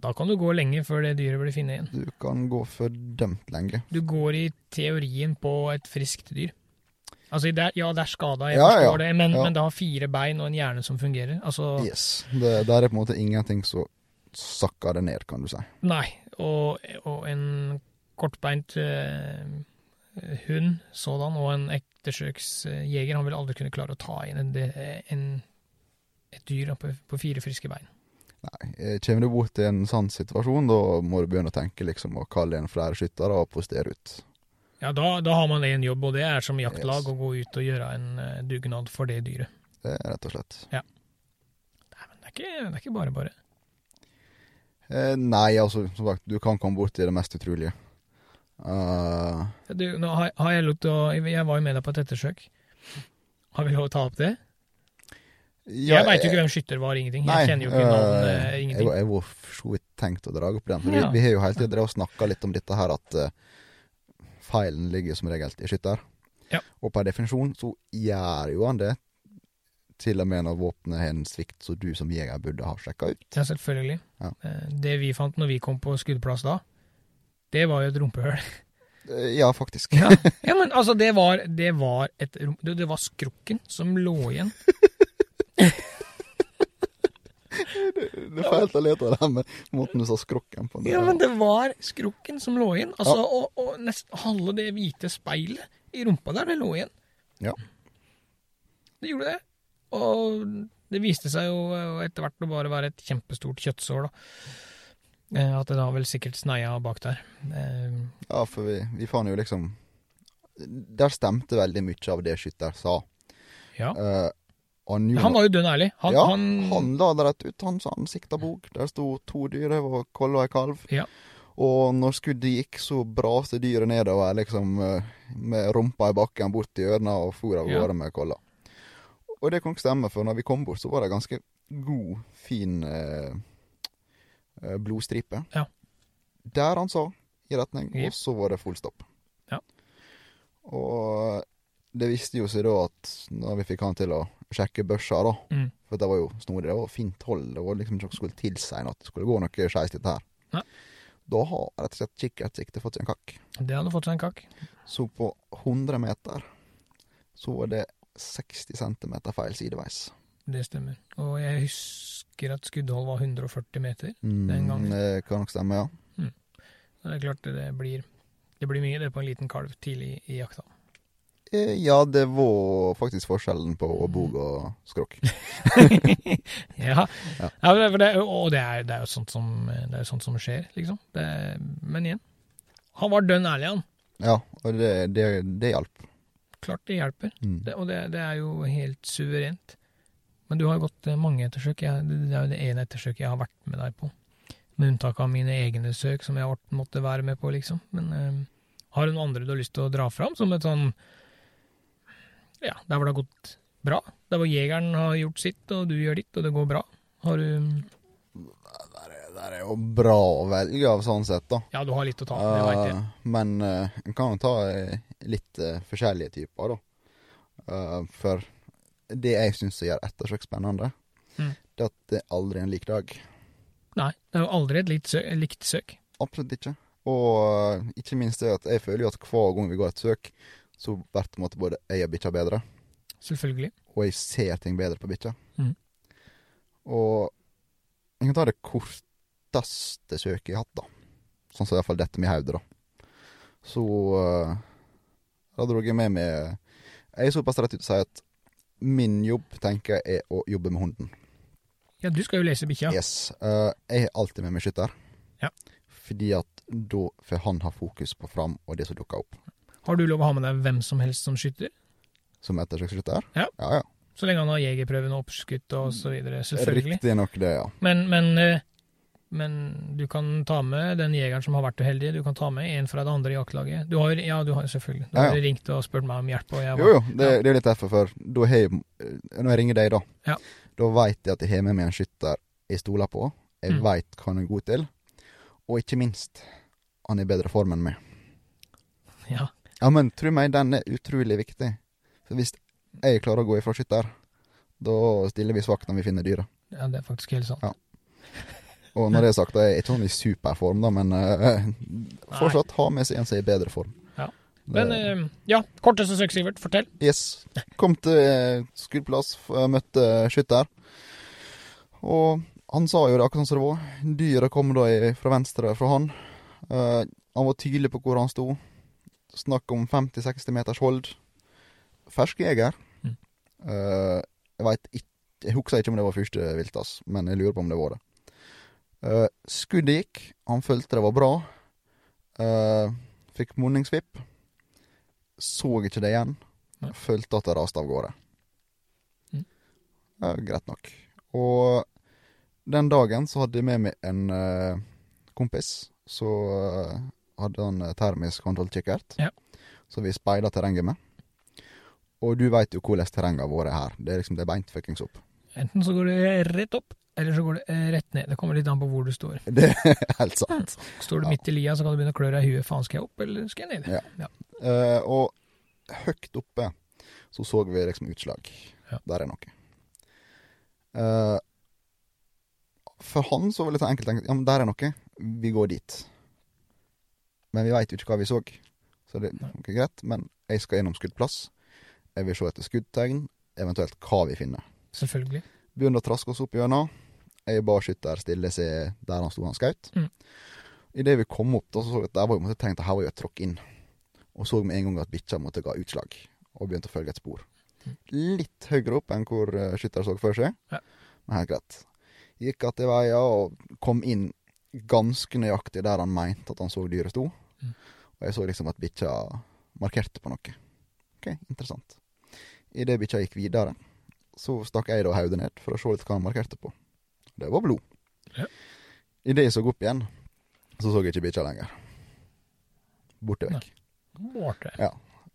Speaker 1: Da kan du gå lenge før det dyret blir funnet igjen.
Speaker 2: Du kan gå fordømt lenge.
Speaker 1: Du går i teorien på et friskt dyr. Altså, det er, ja, det er skada, jeg
Speaker 2: Ja,
Speaker 1: forstår
Speaker 2: ja,
Speaker 1: det, men,
Speaker 2: ja.
Speaker 1: men det har fire bein og en hjerne som fungerer. Altså,
Speaker 2: Yes. Det, der er på en måte ingenting som sakker det ned, kan du si.
Speaker 1: Nei, og, og en kortbeint eh, hund sådan, og en ettersøksjeger, han vil aldri kunne klare å ta inn en, en, et dyr på, på fire friske bein.
Speaker 2: Nei, eh, Kommer du bort i en sånn situasjon, da må du begynne å tenke liksom å kalle inn flere skyttere og postere ut.
Speaker 1: Ja, da, da har man en jobb, og det er som jaktlag
Speaker 2: Yes.
Speaker 1: å gå ut og gjøre en eh, dugnad for det dyret.
Speaker 2: Det er rett og slett.
Speaker 1: Nei, men det er ikke, det er ikke bare bare.
Speaker 2: Eh, nei, altså, som sagt, du kan komme bort til det mest utrolige. Uh,
Speaker 1: Du, nå har, har jeg lov til å Jeg var jo med deg på et ettersøk. Har vi lov å ta opp det?
Speaker 2: ja,
Speaker 1: jeg veit jo ikke hvem skytter var, ingenting.
Speaker 2: Nei,
Speaker 1: Jeg kjenner jo ikke navn,
Speaker 2: eh,
Speaker 1: eh,
Speaker 2: Jeg,
Speaker 1: ingenting.
Speaker 2: jeg var for så vidt tenkt å dra opp den. For
Speaker 1: Ja.
Speaker 2: vi, vi har jo hele tida snakka litt om dette her at uh, feilen ligger som regel i skytter.
Speaker 1: Ja.
Speaker 2: Og per definisjon så gjør jo han det. Til og med når våpenet har en svikt som du som jeger burde ha sjekka ut.
Speaker 1: Ja, selvfølgelig.
Speaker 2: Ja.
Speaker 1: Eh, Det vi fant når vi kom på skuddplass da, det var jo et rumpehull.
Speaker 2: Eh, Ja, faktisk.
Speaker 1: Ja. ja, men altså, det var, det var et rom... Det, det var skrukken som lå igjen.
Speaker 2: Det er fælt å lete av den med måten du sa skrukken på.
Speaker 1: Ja, men det var skrukken som lå igjen. Altså, og, og nesten halve det hvite speilet i rumpa der, det lå igjen.
Speaker 2: Ja.
Speaker 1: Det gjorde det. Og det viste seg jo eh, etter hvert å bare være et kjempestort kjøttsår, da. Eh, At det da vel sikkert sneia bak der. Eh,
Speaker 2: Ja, for vi, vi fant jo liksom Der stemte veldig mye av det skytter sa.
Speaker 1: Ja.
Speaker 2: Uh, han, gjorde-
Speaker 1: Han var jo dønn ærlig. Han,
Speaker 2: ja,
Speaker 1: han,
Speaker 2: han, la det rett ut. Han han sikta bok. Der sto to dyr, det var koll og ei kalv.
Speaker 1: Ja.
Speaker 2: Og når skuddet gikk, så braste dyret nedover liksom med rumpa i bakken bort til ørna og for av
Speaker 1: Ja.
Speaker 2: med kolla. Og det kan ikke stemme, for når vi kom bort, så var det ganske god, fin eh, eh, blodstripe.
Speaker 1: Ja.
Speaker 2: Der han sa, i retning, og så var det full stopp.
Speaker 1: Ja.
Speaker 2: Og det viste jo seg da at når vi fikk han til å sjekke børsa, da
Speaker 1: Mm.
Speaker 2: For det var jo snodig, det var fint hold. Det var liksom ikke noe som skulle tilsi at det skulle gå noe skeis dette her.
Speaker 1: Ja.
Speaker 2: Da har rett og slett kikkertsiktet fått seg en kakk.
Speaker 1: Det hadde fått seg en kakk.
Speaker 2: Så på 100 meter så var det 60 cm feil sideveis.
Speaker 1: Det stemmer. Og jeg husker at skuddhold var 140 meter.
Speaker 2: Mm,
Speaker 1: Den gangen.
Speaker 2: Det kan nok stemme, ja.
Speaker 1: Det er klart det blir, det blir mye det på en liten kalv tidlig i jakta.
Speaker 2: Eh, Ja, det var faktisk forskjellen på bog og skrokk.
Speaker 1: Ja,
Speaker 2: Ja.
Speaker 1: ja det, og det er, det er jo sånt som, det er jo sånt som skjer, liksom. Men igjen, han var dønn ærlig, han.
Speaker 2: Ja, og det, det, det hjalp.
Speaker 1: Klart det hjelper.
Speaker 2: Mm.
Speaker 1: Det, og det, det er jo helt suverent. Men du har gått eh, mange ettersøk. Jeg, det er jo det ene ettersøket jeg har vært med deg på. Med unntak av mine egne søk, som jeg har måtte være med på, liksom. Men øh, har du noen andre du har lyst til å dra fram som et sånn Ja, der hvor det har gått bra? Der hvor jegeren har gjort sitt, og du gjør ditt, og det går bra? Har du
Speaker 2: Det er jo bra å velge av sånn sett, da.
Speaker 1: Ja, du har litt å ta av, det veit jeg.
Speaker 2: Eh, men en kan jo ta litt eh, forskjellige typer, da. Eh, for det jeg syns gjør ettersøk spennende,
Speaker 1: Mm.
Speaker 2: det er at det er aldri en lik dag.
Speaker 1: Nei, det er jo aldri et likt søk. Likt søk.
Speaker 2: Absolutt ikke. Og eh, ikke minst det at jeg føler jo at hver gang vi går et søk, så blir på en måte både jeg og bikkja bedre.
Speaker 1: Selvfølgelig.
Speaker 2: Og jeg ser ting bedre på bikkja.
Speaker 1: Mm.
Speaker 2: Og jeg kan ta det korteste søket jeg har hatt, da. Sånn som iallfall dette med hodet, da. Så da dro jeg med meg Jeg er såpass rett ut og sier at min jobb, tenker jeg, er å jobbe med hunden.
Speaker 1: Ja, du skal jo lese bikkja.
Speaker 2: Yes. Uh, jeg har alltid med meg skytter.
Speaker 1: Ja.
Speaker 2: Fordi at da får han ha fokus på fram og det som dukker opp.
Speaker 1: Har du lov å ha med deg hvem som helst som skytter?
Speaker 2: Som ettersøksskytter.
Speaker 1: Ja.
Speaker 2: ja, ja.
Speaker 1: Så lenge han har jegerprøven oppskutt og så videre, selvfølgelig.
Speaker 2: Riktig nok det, ja.
Speaker 1: Men, men, eh, men du kan ta med den jegeren som har vært uheldig, du kan ta med en fra det andre jaktlaget. Du har, ja, du har selvfølgelig. Du
Speaker 2: Ja,
Speaker 1: har ringt og spurt meg om hjelp, og jeg var
Speaker 2: Jo, jo, det,
Speaker 1: Ja.
Speaker 2: det er litt derfor. For da har jeg Når jeg ringer deg, da,
Speaker 1: Ja.
Speaker 2: da veit jeg at jeg har med meg en skytter jeg stoler på. Jeg
Speaker 1: Mm.
Speaker 2: veit hva han er god til. Og ikke minst, han er i bedre form enn meg.
Speaker 1: Ja,
Speaker 2: Ja, men tro meg, den er utrolig viktig. For hvis jeg klarer å gå ifra skytter, da stiller vi svakt når vi finner dyret.
Speaker 1: ja, det er faktisk helt sant.
Speaker 2: Ja. Og når det er sagt, det er ikke sånn i superform, da, men uh, fortsatt ha med seg en som er i bedre form.
Speaker 1: Ja. Men eh, ja, korteste søk, Sivert. Fortell.
Speaker 2: Yes. Kom til eh, skuddplass, møtte skytter. Og han sa jo det akkurat som det var. Dyret kom da fra venstre fra han. Han var tydelig på hvor han sto. Snakk om 50-60 meters hold. Fersk jeger.
Speaker 1: Mm.
Speaker 2: Jeg veit ikke Jeg husker ikke om det var første viltas, men jeg lurer på om det var det. Eh, skuddet gikk. Han følte det var bra. Uh, fikk munningsvipp. Så ikke det igjen.
Speaker 1: Nei.
Speaker 2: Følte at det raste av gårde.
Speaker 1: Mm.
Speaker 2: Uh, greit nok. Og den dagen så hadde jeg med meg en eh, kompis. Så hadde han termisk kontrollkikkert.
Speaker 1: Ja.
Speaker 2: Så vi speida terrenget med. Og du veit jo hvordan terrenget har vært her. Det er liksom det er beint fuckings opp.
Speaker 1: Enten så går det rett opp, eller så går det eh, rett ned. Det kommer litt an på hvor du står.
Speaker 2: Det er helt sant.
Speaker 1: Står du
Speaker 2: Ja.
Speaker 1: midt i lia, så kan du begynne å klø deg i huet. Faen, skal jeg opp, eller skal jeg ned?
Speaker 2: Ja. Eh, og høyt oppe så så vi liksom utslag.
Speaker 1: Ja.
Speaker 2: Der er noe. Uh, for han så var det litt enkelt tenkt Ja, men der er noe. Vi går dit. Men vi veit jo ikke hva vi så. Så det er ikke greit. Men jeg skal gjennom skuddplass. Jeg vil se etter skuddtegn, eventuelt hva vi finner.
Speaker 1: Selvfølgelig.
Speaker 2: Begynner å traske oss opp gjennom. Jeg ba skytter stille seg der han sto han skaut.
Speaker 1: Mm.
Speaker 2: Idet vi kom opp, da, så så vi at der var jo, tenkt at her var jo et tråkk inn. Og så med en gang at bikkja måtte ga utslag, og begynte å følge et spor.
Speaker 1: Mm.
Speaker 2: Litt høyere opp enn hvor eh, skytter så for seg,
Speaker 1: Ja.
Speaker 2: men helt greit. Gikk att i veia og kom inn ganske nøyaktig der han mente at han så dyret sto.
Speaker 1: Mm.
Speaker 2: Og jeg så liksom at bikkja markerte på noe. Ok, interessant. Idet bikkja gikk videre, så stakk jeg da hodet ned for å se litt hva han markerte på. Det var blod.
Speaker 1: Ja.
Speaker 2: Idet jeg så opp igjen, så så jeg ikke bikkja lenger. Borte vekk.
Speaker 1: Borte.
Speaker 2: Ja.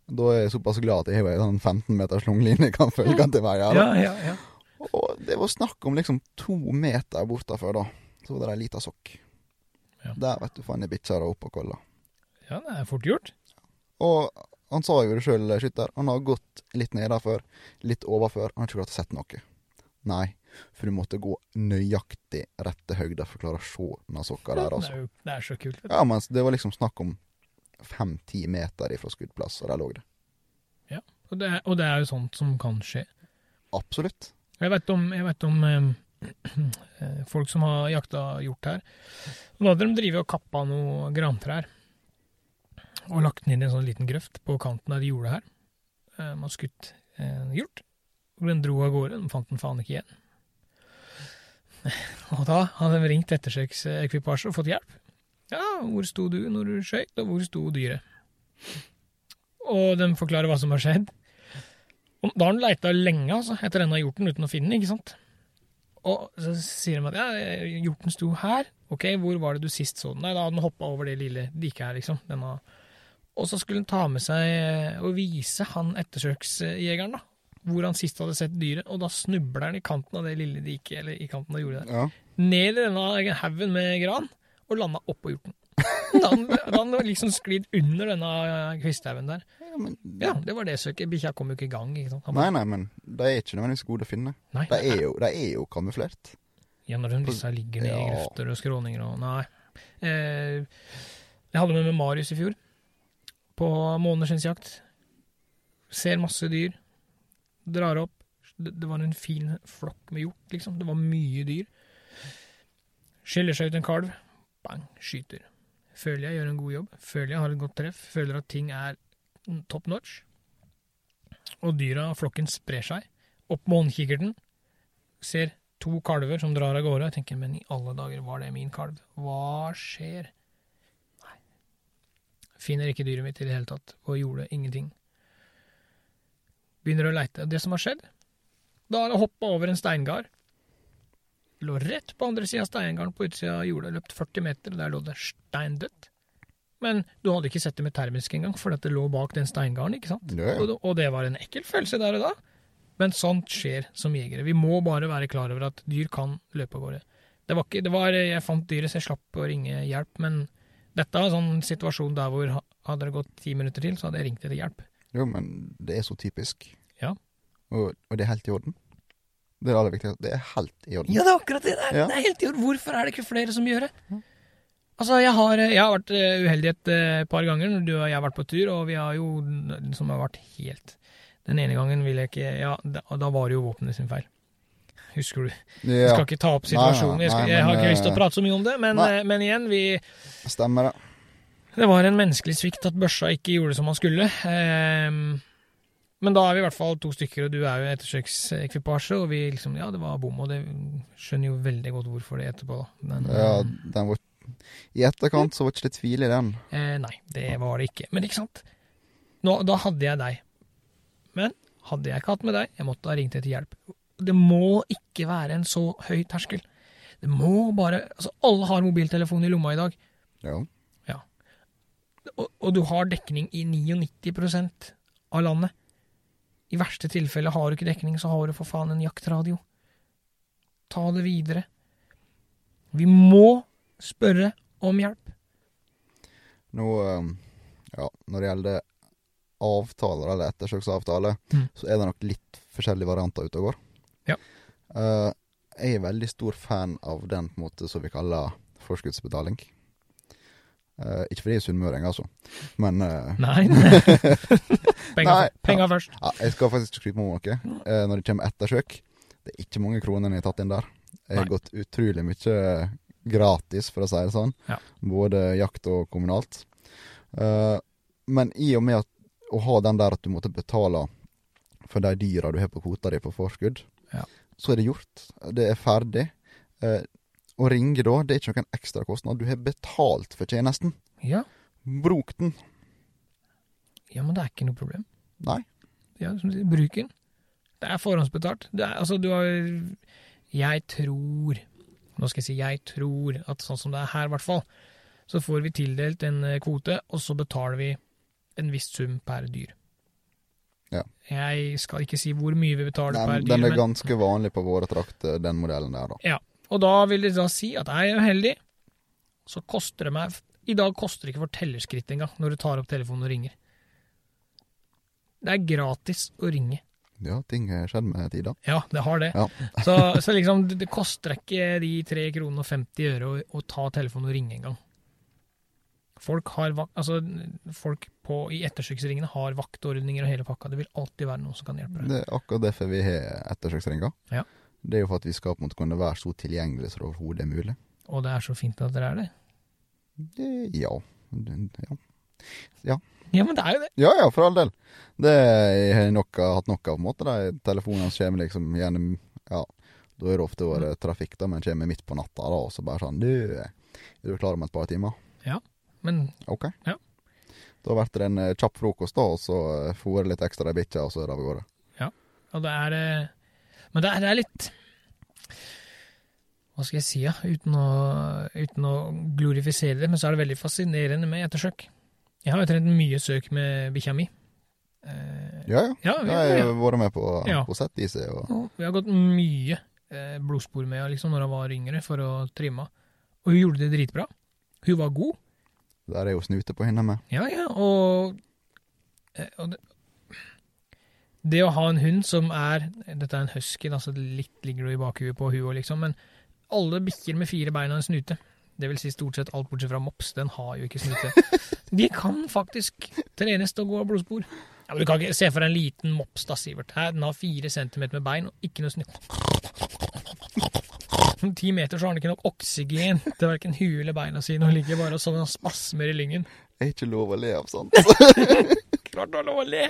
Speaker 2: Da er jeg såpass glad at jeg har en sånn 15 meters lang linje kan følge til veia. da.
Speaker 1: Ja, ja, ja.
Speaker 2: Og det var snakk om liksom to meter bortafor, da. Så var det ei lita sokk.
Speaker 1: Ja.
Speaker 2: Der, vet du, fant jeg bikkja opp oppå kolla.
Speaker 1: Ja, det er fort gjort.
Speaker 2: Og han sa jo det sjøl, skytter. Han har gått litt nedafor, litt overfor. Han har ikke klart å sette noe. Nei, for du måtte gå nøyaktig rette høgder for å klare å se denne sokka der, altså.
Speaker 1: det er så kult.
Speaker 2: Ja, men det var liksom snakk om fem-ti meter ifra skuddplass, og der lå det.
Speaker 1: Og det, er, og det er jo sånt som kan skje.
Speaker 2: Absolutt.
Speaker 1: Jeg vet om, jeg vet om eh, eh, folk som har jakta hjort her. Nå hadde de drevet og kappa noen grantrær og lagt den inn i en sånn liten grøft på kanten av det jordet her. Eh, Man skutt eh, hjort, og den dro av gårde. De fant den faen ikke igjen. Og da hadde de ringt ettersøksekvipasje og fått hjelp. Ja, hvor sto du når du skøyt, og hvor sto dyret? Og de forklarer hva som har skjedd. Og da har han leita lenge altså, etter denne hjorten uten å finne den, ikke sant? Og så sier de at ja, hjorten sto her. Ok, hvor var det du sist så den? Nei, da hadde den hoppa over det lille diket her, liksom. Denne. Og så skulle han ta med seg og vise han ettersøksjegeren, da, hvor han sist hadde sett dyret. Og da snubler han i kanten av det lille diket, eller i kanten av jordet der,
Speaker 2: Ja.
Speaker 1: ned i denne haugen med gran, og landa oppå hjorten. Da han, da han liksom sklidd under denne kvisthaugen der.
Speaker 2: Ja, men,
Speaker 1: Ja, det var det søket. Bikkja kom jo ikke i gang. ikke sant? Han
Speaker 2: Nei, nei, men de er ikke nødvendigvis gode å finne.
Speaker 1: nei,
Speaker 2: De er jo, de er jo kamuflert.
Speaker 1: Ja, når disse ligger nede i grøfter og skråninger og Nei. Eh, jeg hadde med meg Marius i fjor, på måneskinnsjakt. Ser masse dyr. Drar opp. Det, var en fin flokk med hjort, liksom. Det var mye dyr. Skiller seg ut en kalv. Bang, skyter. Føler jeg gjør en god jobb. Føler jeg har et godt treff. Føler at ting er top notch. Og dyra, og flokken, sprer seg. Opp med håndkikkerten. Ser to kalver som drar av gårde. Jeg tenker, men i alle dager, var det min kalv? Hva skjer? Nei. Finner ikke dyret mitt i det hele tatt, og gjorde ingenting. Begynner å leite. Det som har skjedd? Da har jeg hoppa over en steingard. Lå rett på andre sida av steingarden på utsida av jorda, Løpt 40 meter, og der lå det steindødt. Men du hadde ikke sett det med termisk engang, for det lå bak den steingarden, ikke sant?
Speaker 2: Ja, ja.
Speaker 1: Og, og det var en ekkel følelse der og da. Men sånt skjer som jegere. Vi må bare være klar over at dyr kan løpe av gårde. Det var ikke, det var, jeg fant dyret, så jeg slapp å ringe hjelp. Men dette er en sånn situasjon der hvor hadde det gått ti minutter til, så hadde jeg ringt etter hjelp.
Speaker 2: Jo, men det er så typisk.
Speaker 1: Ja.
Speaker 2: Og, og det er helt i orden. Det er det aller viktigste. Det er helt i orden.
Speaker 1: Ja, det er akkurat det der!
Speaker 2: Ja.
Speaker 1: Det er helt i orden. Hvorfor er det ikke flere som gjør det? Altså, jeg har, jeg har vært eh, uheldig et eh, par ganger når du og jeg har vært på tur, og vi har jo som har vært helt Den ene gangen ville jeg ikke Ja, da, da var det jo våpenet sin feil. Husker du? Jeg
Speaker 2: Ja,
Speaker 1: skal ikke ta opp situasjonen. Jeg, skal,
Speaker 2: nei,
Speaker 1: jeg har ikke lyst til å
Speaker 2: eh,
Speaker 1: prate så mye om det, men,
Speaker 2: nei.
Speaker 1: eh, men igjen, vi
Speaker 2: stemmer det.
Speaker 1: Det var en menneskelig svikt at børsa ikke gjorde som han skulle. Ehm, men da er vi i hvert fall to stykker, og du er jo ettersøksekvipasje, og vi liksom Ja, det var bom, og det skjønner jo veldig godt hvorfor det etterpå, da. Men
Speaker 2: Ja, den var, I etterkant så var det ikke litt tvil i den.
Speaker 1: eh, nei, det var det ikke. Men ikke sant? Nå, da hadde jeg deg. Men hadde jeg ikke hatt med deg, jeg måtte ha ringt etter hjelp. Det må ikke være en så høy terskel. Det må bare Altså, alle har mobiltelefon i lomma i dag.
Speaker 2: Ja.
Speaker 1: Og, og du har dekning i 99% av landet. I verste tilfelle har du ikke dekning, så har du for faen en jaktradio. Ta det videre. Vi må spørre om hjelp.
Speaker 2: Nå um, Ja, når det gjelder avtaler, eller ettersøksavtaler,
Speaker 1: Mm.
Speaker 2: så er det nok litt forskjellige varianter ute og går.
Speaker 1: Ja.
Speaker 2: Eh, jeg er veldig stor fan av den på en måte som vi kaller forskuddsbetaling. Eh, ikke fordi jeg er sunnmøring, altså, men uh,
Speaker 1: Nei. Penger,
Speaker 2: Nei,
Speaker 1: penger først.
Speaker 2: ja, jeg skal faktisk skryte på meg noe. uh, når det kommer ettersøk, det er ikke mange kroner jeg har tatt inn der. Jeg har
Speaker 1: Nei.
Speaker 2: gått utrolig mye gratis, for å si det sånn.
Speaker 1: Ja.
Speaker 2: Både jakt og kommunalt. Men i og med at, å ha den der at du måtte betale for de dyra du har på kvota di på forskudd,
Speaker 1: Ja.
Speaker 2: så er det gjort. Det er ferdig. Å ringe da, det er ikke noen ekstra kostnad. Du har betalt for tjenesten.
Speaker 1: Ja.
Speaker 2: Bruk den.
Speaker 1: ja, men det er ikke noe problem.
Speaker 2: Nei.
Speaker 1: Ja, som du sier, bruk den. Det er forhåndsbetalt. Det er, altså, du har Jeg tror Nå skal jeg si jeg tror at sånn som det er her, i hvert fall, så får vi tildelt en eh, kvote, og så betaler vi en viss sum per dyr.
Speaker 2: Ja.
Speaker 1: Jeg skal ikke si hvor mye vi betaler
Speaker 2: Nei,
Speaker 1: per dyr,
Speaker 2: den er
Speaker 1: men,
Speaker 2: ganske vanlig på våre trakter, den modellen der, da.
Speaker 1: Og da vil de da si at jeg er uheldig, så koster det meg I dag koster det ikke fortellerskritt engang når du tar opp telefonen og ringer. Det er gratis å ringe.
Speaker 2: Ja, ting har skjedd med tida.
Speaker 1: Ja, det har det.
Speaker 2: Ja.
Speaker 1: så, så liksom, det, koster ikke de 3 kronene og 50 øre å, å ta telefonen og ringe engang. Folk, har, altså, folk på, i ettersøksringene har vaktordninger og hele pakka. Det vil alltid være noen som kan hjelpe deg.
Speaker 2: Det er akkurat derfor vi har ettersøksringer.
Speaker 1: Ja.
Speaker 2: Det er jo for at vi skal på en måte kunne være så tilgjengelige som det overhodet er mulig.
Speaker 1: Og det er så fint at dere er det.
Speaker 2: Det, ja. ja. ja.
Speaker 1: Ja, men det er jo det.
Speaker 2: Ja ja, for all del. Det jeg har nok, hatt nok av, på en måte. De telefonene kommer liksom gjennom Ja, da er det ofte vært trafikk, da, men kommer midt på natta, da, og så bare sånn Du, er du klar om et par timer?
Speaker 1: Ja, Men
Speaker 2: OK.
Speaker 1: Ja.
Speaker 2: Da blir det en eh, kjapp frokost, da, og så fôre litt ekstra i bikkja, og så er det av gårde.
Speaker 1: Og det er eh, Men det er, det er litt Hva skal jeg si, ja? Uten å, uten å glorifisere det, men så er det veldig fascinerende med ettersøk. Jeg har jo trent mye søk med bikkja mi. Eh,
Speaker 2: Ja ja.
Speaker 1: ja, vi,
Speaker 2: Jeg har vært med på,
Speaker 1: Ja.
Speaker 2: på sett i seg. Og,
Speaker 1: vi har gått mye eh, blodspor med henne liksom, når hun var yngre, for å trimme henne. Og hun gjorde det dritbra. Hun var god.
Speaker 2: der er jo snute på henne med.
Speaker 1: Ja, ja, og, eh, og det, det å ha en hund som er Dette er en husky, altså litt ligger det i bakhuet på hun òg, liksom. Men alle bikkjer med fire bein og en snute, det vil si stort sett alt bortsett fra mops, den har jo ikke snute. De kan faktisk trenes til å gå av blodspor. Ja, men Du kan ikke se for deg en liten mops, da, Sivert. Her, den har fire centimeter med bein og ikke noe snute. Om ti meter så har den ikke nok oksygen til verken huet eller beina sine, og ligger bare sånn og spasmer i lyngen.
Speaker 2: Er ikke lov å le av sånt.
Speaker 1: Klart å lov å le!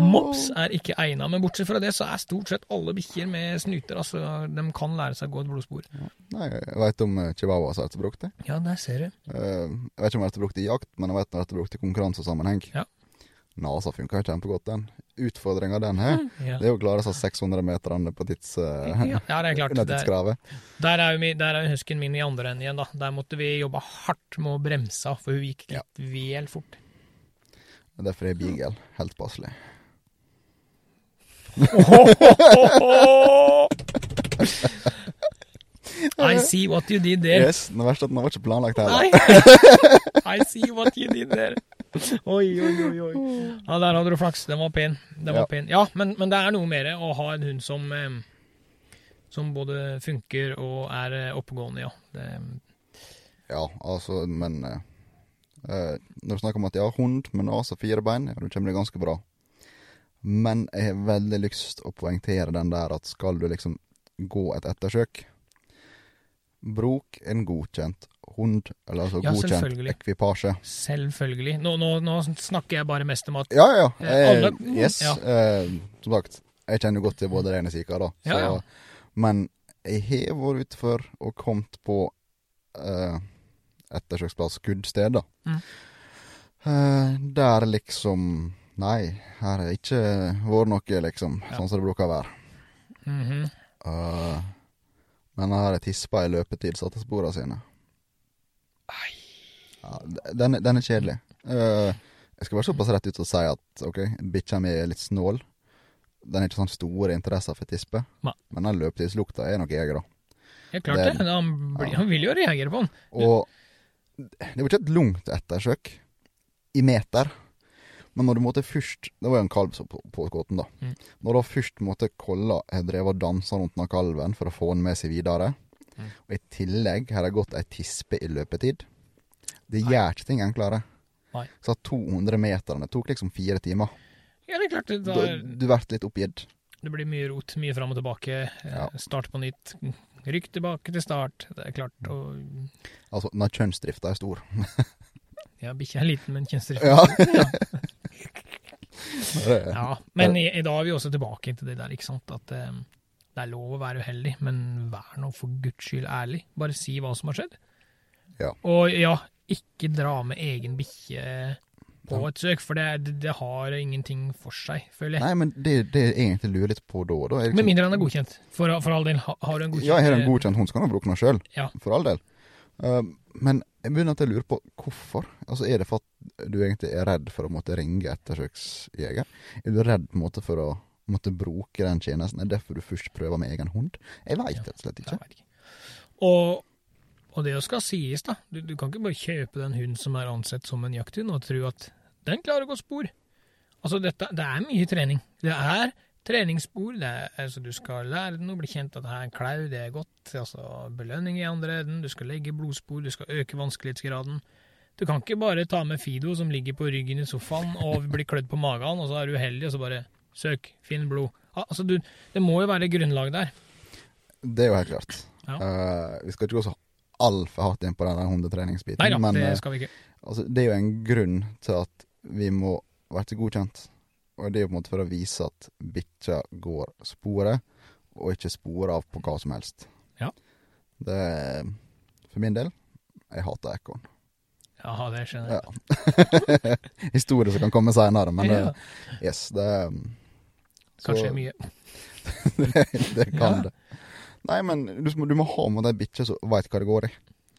Speaker 1: Mops er ikke egna, men bortsett fra det så er stort sett alle bikkjer med snuter. altså, De kan lære seg å gå et blodspor.
Speaker 2: Nei, jeg veit om chihuahua chihuahuas har vært brukt det.
Speaker 1: Ja, der ser du.
Speaker 2: Eh, jeg vet ikke om det har vært brukt i jakt, men jeg vet det har vært brukt i konkurransesammenheng.
Speaker 1: Ja.
Speaker 2: NASA funka kjempegodt, den. Utfordringa den her,
Speaker 1: Ja.
Speaker 2: det er å klare seg 600 meterne på tids, uh,
Speaker 1: Ja, ja, det er klart.
Speaker 2: tidskravet.
Speaker 1: der er jo mi- der er jo husken min i andre enden igjen, da. Der måtte vi jobbe hardt med å bremse, for hun gikk litt vel fort.
Speaker 2: Derfor er beagle helt passelig.
Speaker 1: I see what you did there.
Speaker 2: Yes, Det verste er at den var ikke planlagt heller.
Speaker 1: I see what you did there. Oi, oi, oi. oi. Ja, der hadde du flaks. Den var pen. Den var
Speaker 2: Ja.
Speaker 1: pen. Ja, men, men det er noe mer å ha en hund som eh, som både funker og er eh, oppegående, ja. Det,
Speaker 2: Ja, altså, men eh, Når du snakker om at jeg har hund med nese og fire bein, ja, da kommer det ganske bra. Men jeg har veldig lyst å poengtere den der at skal du liksom gå et ettersøk Bruk en godkjent hund, eller altså
Speaker 1: Ja,
Speaker 2: godkjent ekvipasje.
Speaker 1: selvfølgelig. Nå, nå, nå snakker jeg bare mest om at
Speaker 2: Ja, ja.
Speaker 1: Eh,
Speaker 2: Eh,
Speaker 1: alle-
Speaker 2: yes.
Speaker 1: ja.
Speaker 2: Eh, som sagt, jeg kjenner godt til både det ene sika, da.
Speaker 1: Ja, ja.
Speaker 2: Men jeg har vært utfor og kommet på eh, ettersøksplass skuddsted, da.
Speaker 1: Mm.
Speaker 2: Eh, der liksom Nei, her har ikke vært noe, liksom,
Speaker 1: Ja.
Speaker 2: sånn som det bruker å være.
Speaker 1: Mm
Speaker 2: -hmm. uh, men her har tispa i løpetid, satte sporene sine. Ja, den, den er kjedelig. Uh, jeg skal være såpass rett ut og si at ok, bikkja mi er litt snål. Den er ikke sånn store interesser for tispe,
Speaker 1: Ma.
Speaker 2: men den løpetidslukta er nok jeger, da.
Speaker 1: Ja, klart det.
Speaker 2: Det-
Speaker 1: Han, blir,
Speaker 2: ja.
Speaker 1: han vil jo reagere på den.
Speaker 2: Og det var ikke et langt ettersøk i meter. Men når du måtte først Det var jo en kalv som på, på skåten, da.
Speaker 1: Mm.
Speaker 2: Når du først måtte kolla har drevet og dansa rundt den kalven for å få den med seg videre,
Speaker 1: Mm.
Speaker 2: og i tillegg har det gått ei tispe i løpetid Det
Speaker 1: Nei.
Speaker 2: gjør ikke ting enklere.
Speaker 1: Nei.
Speaker 2: Så at 200 meterne tok liksom fire timer.
Speaker 1: Ja, det er klart. Det,
Speaker 2: Da,
Speaker 1: da,
Speaker 2: du blir litt oppgitt.
Speaker 1: det blir mye rot, mye fram og tilbake. eh,
Speaker 2: Ja.
Speaker 1: Start på nytt. Rykk tilbake til start. Det er klart. å
Speaker 2: Altså, når kjønnsdrifta er stor.
Speaker 1: ja, bikkja er liten, men kjønnsdrift
Speaker 2: Ja.
Speaker 1: ja. Ja. Men i, i dag er vi også tilbake til det der, ikke sant. At eh, det er lov å være uheldig, men vær nå for guds skyld ærlig. Bare si hva som har skjedd.
Speaker 2: Ja.
Speaker 1: Og ja, ikke dra med egen bikkje på et søk, for det, det, har ingenting for seg, føler jeg.
Speaker 2: Nei, men det, det er egentlig lurer litt på da, da er
Speaker 1: Med
Speaker 2: liksom,
Speaker 1: mindre han er godkjent. For, for all del, har du en godkjent
Speaker 2: Ja, har en godkjent hund, så kan du bruke den sjøl.
Speaker 1: Ja.
Speaker 2: For all del. Uh, men jeg begynner til å lure på hvorfor. Altså, Er det for at du egentlig er redd for å måtte ringe ettersøksjeger? Er du redd på en måte for å måtte bruke den tjenesten? Er det derfor du først prøver med egen hund? Jeg veit rett og slett ikke.
Speaker 1: ikke. Og, og det skal sies, da. Du, du kan ikke bare kjøpe den hunden som er ansett som en jakthund, og tro at den klarer å gå spor. Altså, dette, det er mye trening. Det er treningsspor. Det er, altså, du skal lære den å bli kjent at det er en klau, det er godt. Altså, belønning i andre enden. Du skal legge blodspor, du skal øke vanskelighetsgraden. Du kan ikke bare ta med Fido som ligger på ryggen i sofaen og blir klødd på magen, og så er du uheldig, og så bare søk, finn blod. Altså, du, det må jo være grunnlag der.
Speaker 2: Det er jo helt klart.
Speaker 1: Ja.
Speaker 2: Uh, vi skal ikke gå så altfor hardt inn på den hundetreningsbiten,
Speaker 1: Nei da,
Speaker 2: men
Speaker 1: det
Speaker 2: uh,
Speaker 1: skal vi ikke.
Speaker 2: altså, det er jo en grunn til at vi må bli godkjent. Og det er jo på en måte for å vise at bikkja går sporet, og ikke sporer av på hva som helst.
Speaker 1: Ja.
Speaker 2: Det er For min del, jeg hater ekorn.
Speaker 1: Jaha, det skjønner jeg.
Speaker 2: Ja. Historie som kan komme seinere, men det, yes, det um, så-
Speaker 1: Kanskje mye.
Speaker 2: det, det kan
Speaker 1: Ja.
Speaker 2: det. Nei, men du, du må ha med deg bikkja som veit hva det går i.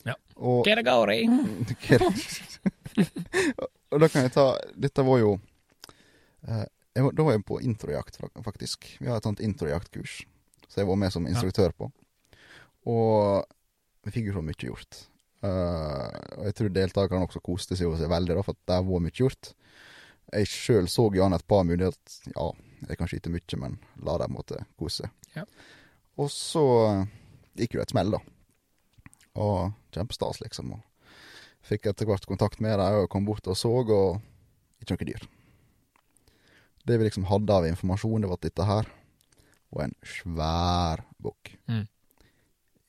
Speaker 1: Ja.
Speaker 2: Og,
Speaker 1: det går gory.
Speaker 2: og da kan jeg ta Dette var jo eh, jeg Da var jeg på introjakt, faktisk. Vi har et sånt introjaktkurs, så jeg var med som instruktør på. Og vi fikk jo så mye gjort. Uh, og jeg tror deltakerne også koste seg, seg veldig, da, for det var mye gjort. Jeg sjøl så an et par muligheter. Ja, jeg kan skyte mye, men la dem måtte kose seg.
Speaker 1: Ja.
Speaker 2: Og så gikk jo det et smell, da. Og kjempestas, liksom. Og fikk etter hvert kontakt med dem og kom bort og så, og ikke noe dyr. Det vi liksom hadde av informasjon, det var at dette her var en svær bukk.
Speaker 1: Mm.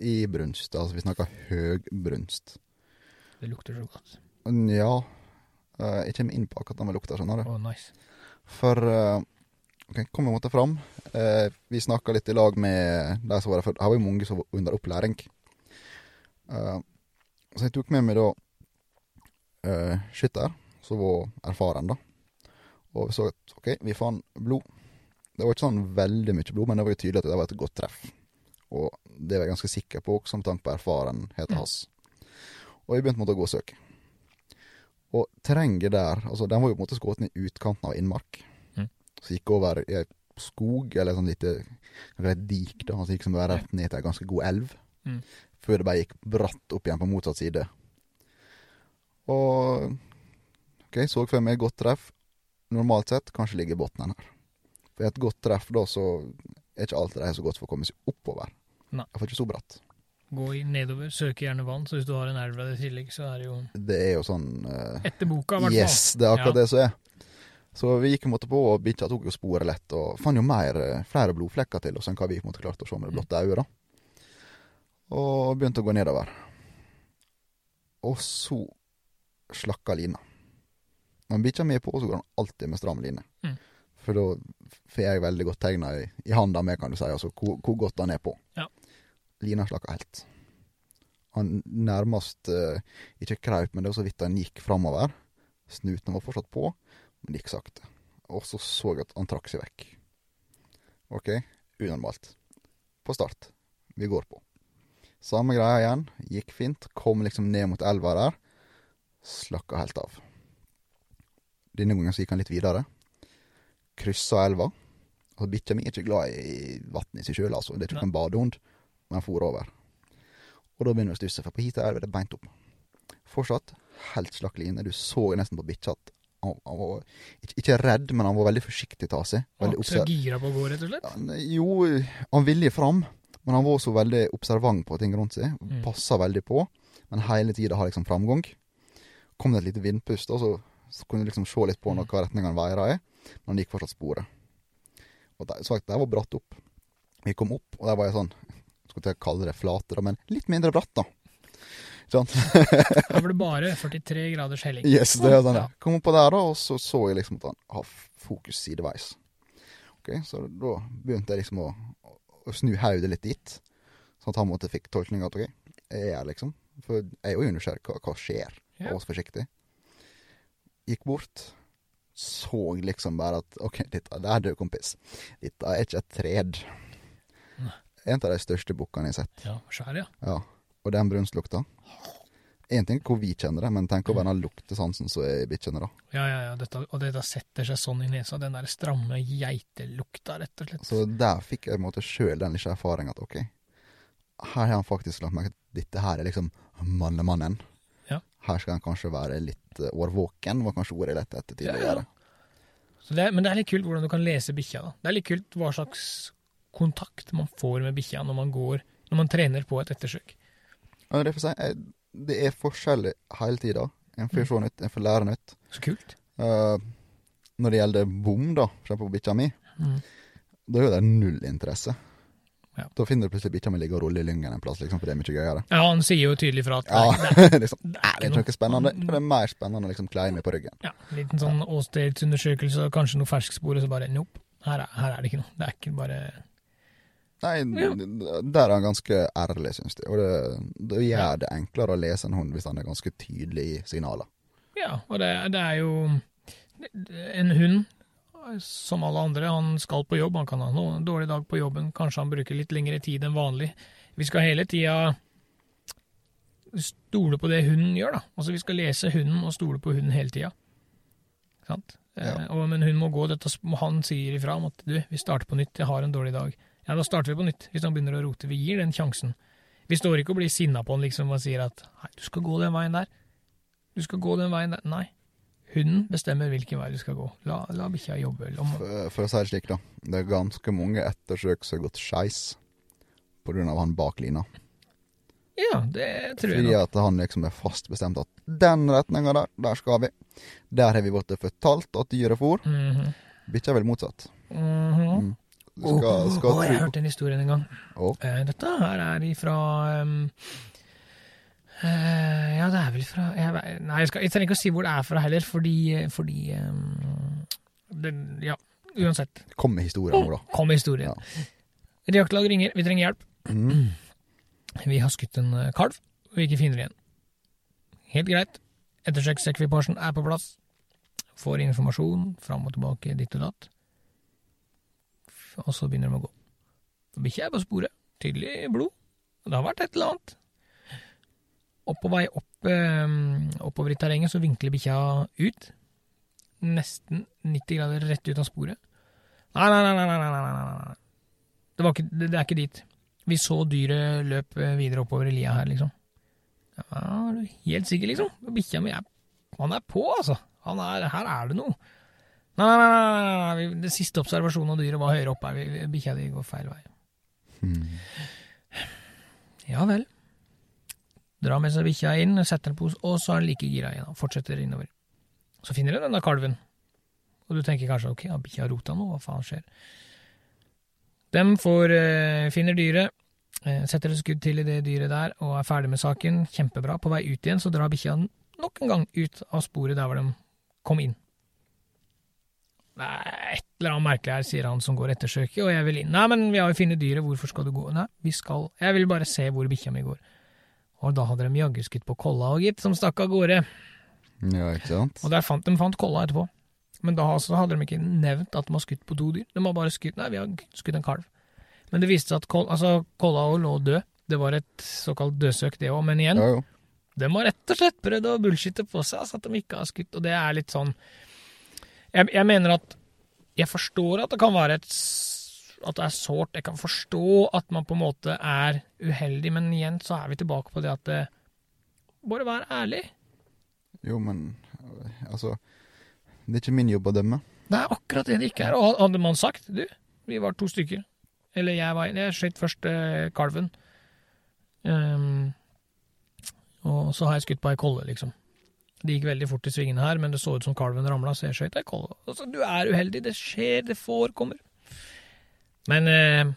Speaker 2: I brunst. Altså, vi snakker høgbrunst.
Speaker 1: Det lukter så godt.
Speaker 2: Ja. eh, jeg kommer inn på akkurat den med lukta, skjønner du.
Speaker 1: Oh, nice.
Speaker 2: For uh, Ok, kom jeg måtte fram. Eh, vi snakka litt i lag med de som var der før. Her var jo mange som var under opplæring. Eh, så jeg tok med meg da skytter, som var erfaren, da. Og vi så at ok, vi fant blod. Det var ikke sånn veldig mye blod, men det var jo tydelig at det var et godt treff. Og det var jeg ganske sikker på, også med tanke på erfarenheten hans. Og vi begynte å gå og søke. Og terrenget der, altså den var jo på en måte skutt i utkanten av innmark.
Speaker 1: Mm.
Speaker 2: Så gikk over i et skog, eller sånn lite et dik, da. Altså gikk som rett ned til ei ganske god elv.
Speaker 1: Mm.
Speaker 2: Før det bare gikk bratt opp igjen på motsatt side. Og OK, så for meg et godt treff. Normalt sett kanskje ligger bunnen her. For i et godt treff da, så er ikke alltid de så godt for å komme seg oppover.
Speaker 1: Nei.
Speaker 2: Iallfall ikke så bratt.
Speaker 1: Gå i nedover, søke gjerne vann, så hvis du har en elv i tillegg, så er det jo
Speaker 2: Det er jo sånn uh,
Speaker 1: etter boka, i hvert fall.
Speaker 2: Yes, det er akkurat
Speaker 1: Ja.
Speaker 2: det som er. Så vi gikk en måte på, og bikkja tok jo sporet lett, og fant jo mer, eh, flere blodflekker til oss enn hva vi på en måte klarte å se med det blotte øyet. da. Og begynte å gå nedover. Og så slakka lina. Når bikkja mi er på, så går han alltid med stram line.
Speaker 1: Mm.
Speaker 2: For da får jeg veldig godt tegna i, i handa med, kan du si, altså hvor, hvor godt han er på.
Speaker 1: Ja.
Speaker 2: Lina slakka helt. Han nærmest eh, ikke kraup, men det var så vidt han gikk framover. Snuten var fortsatt på, men gikk sakte. Og så så jeg at han trakk seg vekk. OK, unormalt. På start. Vi går på. Samme greia igjen. Gikk fint. Kom liksom ned mot elva der. Slakka helt av. Denne gangen så gikk han litt videre. Kryssa elva. Og bikkja mi er ikke glad i vann i seg sjøl, altså. Det er ikke en badehund, men han for over. Og da begynner vi å stusse, for på hit er det beint opp. Fortsatt helt slakk line. Du så nesten på bikkja at han, han var ikke, ikke redd, men han var veldig forsiktig til å ta seg. Veldig
Speaker 1: Var så
Speaker 2: obser-
Speaker 1: gira på å gå, rett og slett.
Speaker 2: han, jo, han ville fram, men han var også veldig observant på ting rundt seg.
Speaker 1: Mm.
Speaker 2: Passa veldig på, men hele tida har liksom framgang. Kom det et lite vindpust, og så, så kunne du liksom se litt på noe hva retning han veira i, men han gikk fortsatt sporet. Og det, sagt, det var bratt opp. Vi kom opp, og der var jeg sånn Skulle til å kalle det flate, men litt mindre bratt, da. Sånn.
Speaker 1: Da var det bare 43 graders helling.
Speaker 2: Yes, det er sånn.
Speaker 1: Ja.
Speaker 2: Kom oppå der, da, og så så jeg liksom at han har fokus sideveis. Ok, Så da begynte jeg liksom å, å snu hodet litt dit, sånn at han måtte fikk tolkninga at OK, jeg er her, liksom. For jeg er jo nysgjerrig. Hva, hva skjer?
Speaker 1: Ja.
Speaker 2: Jeg forsiktig. Gikk bort. Så liksom bare at OK, dette der, du kompis. Dette er ikke et tred.
Speaker 1: Nei.
Speaker 2: En av de største bukkene jeg har sett.
Speaker 1: Ja, skjær, ja.
Speaker 2: Ja, og den brunstlukta. Én ting hvor vi kjenner det, men tenk
Speaker 1: Mm.
Speaker 2: over den luktesansen som er bikkjene, da.
Speaker 1: Ja, ja, ja. Dette, og dette setter seg sånn i nesa. Den der stramme geitelukta, rett og slett.
Speaker 2: Så der fikk jeg på en måte sjøl den lille erfaringa at OK, her har han faktisk lagt merke til dette her er liksom mannemannen.
Speaker 1: Ja.
Speaker 2: Her skal en kanskje være litt eh, årvåken, var kanskje ordet jeg lette etter tidligere.
Speaker 1: Så det, er- men det er litt kult hvordan du kan lese bikkja. da. Det er litt kult hva slags kontakt man får med bikkja når man går, når man trener på et ettersøk.
Speaker 2: Ja, det, si, det er forskjellig hele tida. En får
Speaker 1: Mm.
Speaker 2: se nytt, en får lære nytt.
Speaker 1: Så kult.
Speaker 2: Uh, når det gjelder bom, da, for eksempel på bikkja mi,
Speaker 1: Mm.
Speaker 2: da er det null interesse.
Speaker 1: Ja.
Speaker 2: Da finner du plutselig bikkja mi ligge og rulle i lyngen en plass, liksom, for det er mye gøyere.
Speaker 1: Ja, han sier jo tydelig fra at
Speaker 2: Ja,
Speaker 1: det,
Speaker 2: liksom,
Speaker 1: det
Speaker 2: er ikke noe spennende. Det er mer spennende å liksom kleie meg på ryggen.
Speaker 1: ja, en liten sånn åstedsundersøkelse og kanskje noe ferskspor, og så bare nope. Her er, her er det ikke noe. Det er ikke bare
Speaker 2: Nei,
Speaker 1: Ja.
Speaker 2: der er han ganske ærlig, syns jeg. Og det, det gjør det enklere å lese en hund hvis han er ganske tydelig i signaler.
Speaker 1: Ja, og det, det er jo En hund, som alle andre, han skal på jobb. Han kan ha en dårlig dag på jobben. Kanskje han bruker litt lengre tid enn vanlig. Vi skal hele tida stole på det hunden gjør, da. Altså, vi skal lese hunden og stole på hunden hele tida. Sant?
Speaker 2: Ja.
Speaker 1: Eh, men hun må gå dette Han sier ifra om at du, vi starter på nytt, jeg har en dårlig dag. Ja, da starter vi på nytt, hvis han begynner å rote. Vi gir den sjansen. Vi står ikke og blir sinna på han liksom og sier at nei, du skal gå den veien der. Du skal gå den veien der. Nei. Hunden bestemmer hvilken vei du skal gå. La, la bikkja jobbe.
Speaker 2: For, for å si det slik, da. Det er ganske mange ettersøk som har gått skeis av han bak lina.
Speaker 1: ja, det tror jeg
Speaker 2: Fordi at han liksom er fast bestemt at den retninga der, der skal vi. Der har vi blitt fortalt at dyret for.
Speaker 1: Mhm.
Speaker 2: Bikkja er vel motsatt.
Speaker 1: -hmm.
Speaker 2: Mm. Skal, skal
Speaker 1: Åh, jeg
Speaker 2: har
Speaker 1: hørte en historie en gang. Oh. Dette her er ifra um, eh, Ja, det er vel fra jeg, Nei, jeg, skal, jeg trenger ikke å si hvor det er fra heller, fordi, fordi um, det, Ja, uansett.
Speaker 2: kom med historien nå, da.
Speaker 1: Kom med historien. Jaktlag ringer, vi trenger hjelp.
Speaker 2: Mm.
Speaker 1: Vi har skutt en eh, kalv, og vi ikke finner igjen. Helt greit. Ettersøksekvipasjen er på plass. Får informasjon fram og tilbake, ditt og datt. Og så begynner de å gå. Bikkja er på sporet. Tydelig blod. Det har vært et eller annet. Og på vei opp, oppover i terrenget så vinkler bikkja ut. Nesten 90 grader rett ut av sporet. Nei, nei, nei, nei, nei, Det, var ikke, det, er ikke dit. Vi så dyret løp videre oppover i lia her, liksom. Ja, er du helt sikker, liksom? Bikkja mi er Han er på, altså. Han er Her er det noe. Nei, nei, nei, nei, Den siste observasjonen av dyret var høyere oppe her. Bikkja di går feil vei. Ja vel. Drar med seg bikkja inn, setter den på, og så er den like gira igjen. og Fortsetter innover. Så finner den denne kalven. Og du tenker kanskje ok, har bikkja rota noe, hva faen skjer? Dem får, eh, finner dyret, eh, setter et skudd til i det dyret der, og er ferdig med saken. Kjempebra. På vei ut igjen så drar bikkja nok en gang ut av sporet der hvor de kom inn. Er et eller annet merkelig her, sier han som går ettersøket, og jeg vil inn. Nei, men vi har jo funnet dyret, hvorfor skal du gå? Nei, vi skal Jeg vil bare se hvor bikkja mi går. Og da hadde de jaggu skutt på kolla og gitt, som stakk av gårde.
Speaker 2: Ja, ikke sant?
Speaker 1: Og der fant de fant kolla etterpå. Men da altså hadde de ikke nevnt at de har skutt på to dyr. De har bare skutt Nei, vi har skutt en kalv. Men det viste seg at kol, altså, kolla lå død. Det var et såkalt dødsøk, det òg. Men igjen,
Speaker 2: Ja, jo.
Speaker 1: de har rett og slett prøvd å bullshitte på seg altså, at de ikke har skutt, og det er litt sånn Jeg, jeg mener at Jeg forstår at det kan være et At det er sårt. Jeg kan forstå at man på en måte er uheldig, men igjen så er vi tilbake på det at det, Bare vær ærlig.
Speaker 2: Jo, men altså Det er ikke min jobb å dømme.
Speaker 1: Det er akkurat det det ikke er. Og hadde man sagt Du, vi var to stykker. Eller jeg var Jeg skjøt først eh, kalven. Um, og så har jeg skutt på ei kolle, liksom. Det gikk veldig fort i svingene her, men det så ut som kalven ramla, så jeg skjøt ei kolle. Altså, du er uheldig. Det skjer. Det forekommer. Men eh,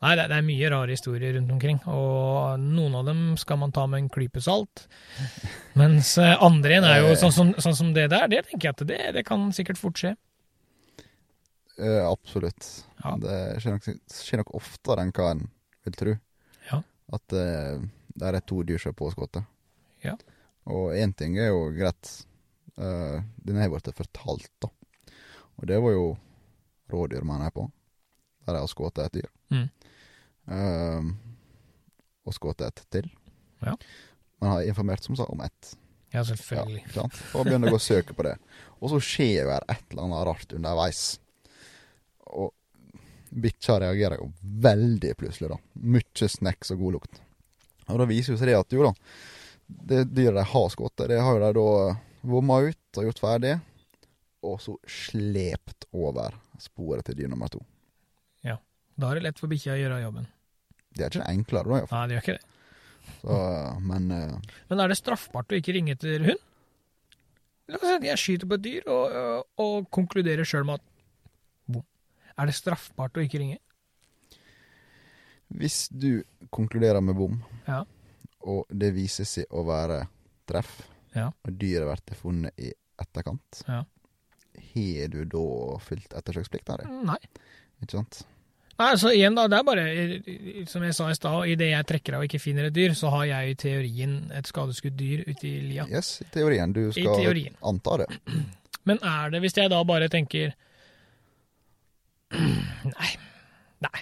Speaker 1: Nei, det, er mye rare historier rundt omkring, og noen av dem skal man ta med en klype salt. Mens eh, andre igjen er jo sånn som, sånn som det der, det tenker jeg at det, det kan sikkert fort skje.
Speaker 2: Eh, absolutt.
Speaker 1: Ja.
Speaker 2: Det skjer nok, skjer nok oftere enn hva en vil tro.
Speaker 1: Ja.
Speaker 2: At eh, det er to dyr som er påskutt.
Speaker 1: Ja.
Speaker 2: Og én ting er jo greit, den har blitt fortalt, da. Og det var jo rådyr man er på, der jeg har skutt et dyr.
Speaker 1: Mm.
Speaker 2: Uh, og skutt et til.
Speaker 1: Ja.
Speaker 2: Man har informert som sagt om ett.
Speaker 1: Ja,
Speaker 2: Ja,
Speaker 1: selvfølgelig.
Speaker 2: Ja. Og begynner å gå og søke på det. Og så skjer jo her et eller annet rart underveis. Og bikkja reagerer jo veldig plutselig, da. Mye snacks og god lukt. Og da viser jo seg det at jo da, det dyret de har skutt, det har jo de da vomma ut og gjort ferdig. Og så slept over sporet til dyr nummer to.
Speaker 1: Da er det lett for bikkja å gjøre jobben.
Speaker 2: Det er ikke enklere, da.
Speaker 1: Nei, det gjør ikke det.
Speaker 2: Så, men uh...
Speaker 1: Men er det straffbart å ikke ringe etter hund? Jeg skyter på et dyr og, og, og konkluderer sjøl med at bom. Er det straffbart å ikke ringe?
Speaker 2: Hvis du konkluderer med bom,
Speaker 1: Ja.
Speaker 2: og det viser seg å være treff,
Speaker 1: Ja.
Speaker 2: og dyret blir funnet i etterkant,
Speaker 1: Ja.
Speaker 2: har du da fylt ettersøksplikta di?
Speaker 1: Nei.
Speaker 2: Ikke sant?
Speaker 1: Nei, så igjen da, det er bare, eh, som jeg sa i stad, idet jeg trekker av og ikke finner et dyr, så har jeg i teorien et skadeskutt dyr ute i lia.
Speaker 2: Yes, i teorien. Du skal
Speaker 1: teorien.
Speaker 2: anta det.
Speaker 1: Men er det, hvis jeg da bare tenker Nei. Nei.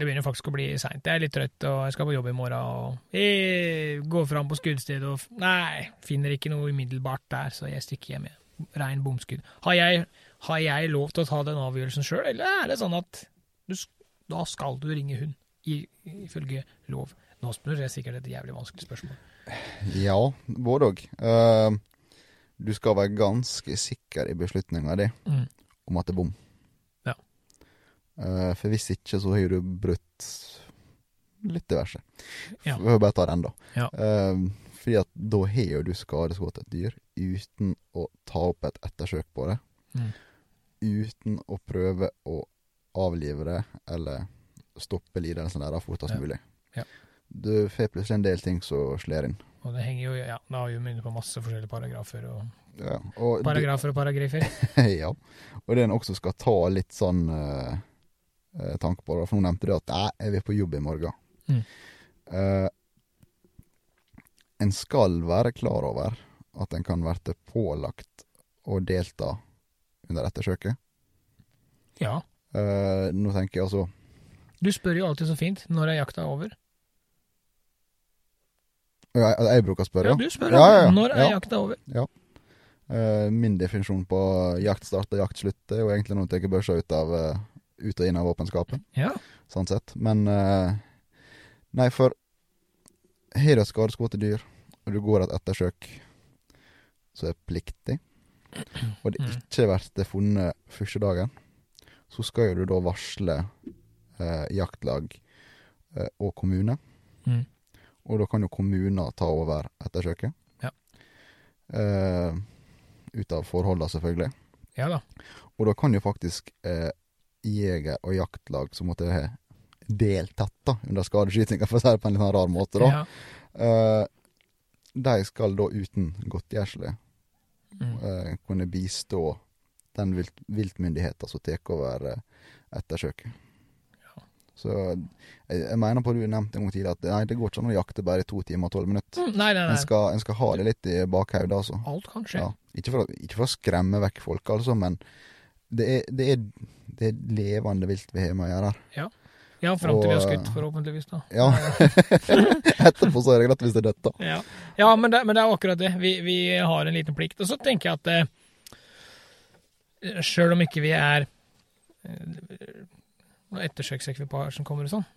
Speaker 1: Det begynner faktisk å bli seint. Jeg er litt trøtt, og jeg skal på jobb i morgen. og jeg Går fram på skuddstedet og Nei, finner ikke noe umiddelbart der, så jeg stikker hjem rein bomskudd. Har jeg, har jeg lov til å ta den avgjørelsen sjøl, eller er det sånn at du, s- da skal du ringe hund, ifølge lov? Nå spør jeg sikkert et jævlig vanskelig spørsmål.
Speaker 2: Ja, både òg. du skal være ganske sikker i beslutninga di
Speaker 1: Mm.
Speaker 2: om at det er bom.
Speaker 1: Ja.
Speaker 2: Uh, for hvis ikke, så har du brutt litt diverse.
Speaker 1: Ja.
Speaker 2: Vi får bare ta den, da.
Speaker 1: Ja.
Speaker 2: Uh, fordi at da har jo du skadeskutt et dyr uten å ta opp et ettersøk på det.
Speaker 1: Mm.
Speaker 2: Uten å prøve å avlive det, eller stoppe lidelsen deres fortest
Speaker 1: Ja.
Speaker 2: mulig.
Speaker 1: Ja.
Speaker 2: Du får plutselig en del ting som slår inn.
Speaker 1: Og det henger jo Ja, det har jo myndet på masse forskjellige paragrafer og
Speaker 2: Ja, og
Speaker 1: Paragrafer og paragrafer.
Speaker 2: ja. Og det en også skal ta litt sånn eh, tanke på, for nå nevnte du at jeg vi på jobb i morgen.
Speaker 1: Mm.
Speaker 2: Uh, en skal være klar over at en kan bli pålagt å delta under ettersøket.
Speaker 1: Ja.
Speaker 2: Eh, nå tenker jeg altså
Speaker 1: Du spør jo alltid så fint når er jakta over.
Speaker 2: Jeg, jeg bruker å spørre.
Speaker 1: Ja, du spør
Speaker 2: Ja, ja, ja.
Speaker 1: når er
Speaker 2: Ja.
Speaker 1: jakta over.
Speaker 2: Eh, min definisjon på jaktstart og jaktslutt er jo egentlig noe du tar børsa ut, av, uh, ut og inn av våpenskapet.
Speaker 1: Ja.
Speaker 2: sånn sett. Men Nei, for har du et skadeskutt dyr, og du går et ettersøk som er pliktig, og det
Speaker 1: Mm.
Speaker 2: ikke blir funnet første dagen, så skal jo du da varsle eh, jaktlag eh, og kommune.
Speaker 1: Mm.
Speaker 2: Og da kan jo kommuner ta over ettersøket.
Speaker 1: Ja.
Speaker 2: Eh, ut av forholdene, selvfølgelig.
Speaker 1: Ja da.
Speaker 2: Og da kan jo faktisk eh, jeger og jaktlag som måtte ha deltatt da, under skadeskytinga, for å si det på en litt sånn rar måte, da.
Speaker 1: Ja.
Speaker 2: Eh, de skal da uten godtgjørsle
Speaker 1: Mm.
Speaker 2: eh, kunne bistå den vilt, viltmyndigheta som tar over eh, ettersøket.
Speaker 1: Ja.
Speaker 2: Så jeg, jeg mener på du nevnte en gang tidligere at nei, det går ikke an å jakte bare i to timer og tolv minutter.
Speaker 1: Mm, Nei, nei,
Speaker 2: En skal, en skal ha det litt i bakhodet, altså.
Speaker 1: Alt kan skje.
Speaker 2: Ja. Ikke, for ikke for å skremme vekk folk, altså, men det er, det er, det er levende vilt vi har med å gjøre her.
Speaker 1: Ja, fram til vi har skutt, forhåpentligvis, da.
Speaker 2: Ja. Etterpå så er det greit hvis det er dødt, da.
Speaker 1: Ja, ja men, det, men det er akkurat det. Vi, vi har en liten plikt. Og så tenker jeg at eh, sjøl om ikke vi er eh, Når ettersøksekvipasjen kommer og sånn,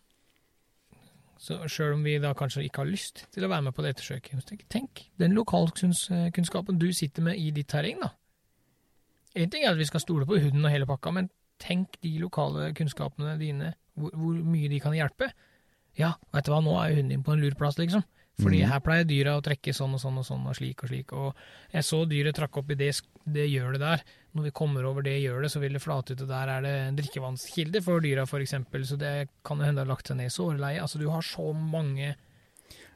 Speaker 1: så sjøl om vi da kanskje ikke har lyst til å være med på det ettersøket tenk, tenk den lokalkunnskapen du sitter med i ditt terreng, da. En ting er at vi skal stole på hunden og hele pakka, men tenk de lokale kunnskapene dine, hvor, hvor mye de kan hjelpe. Ja, vet du hva, nå er hunden din på en lur plass, liksom. Fordi
Speaker 2: mm.
Speaker 1: her pleier dyra å trekke sånn og sånn og sånn og slik og slik. Og jeg så dyret trakk opp i det, det gjølet der. Når vi kommer over det gjølet, så vil det flate ut, og der er det en drikkevannskilde for dyra, eksempel. Så det kan hende det har lagt seg ned i såreleie. Altså, du har så mange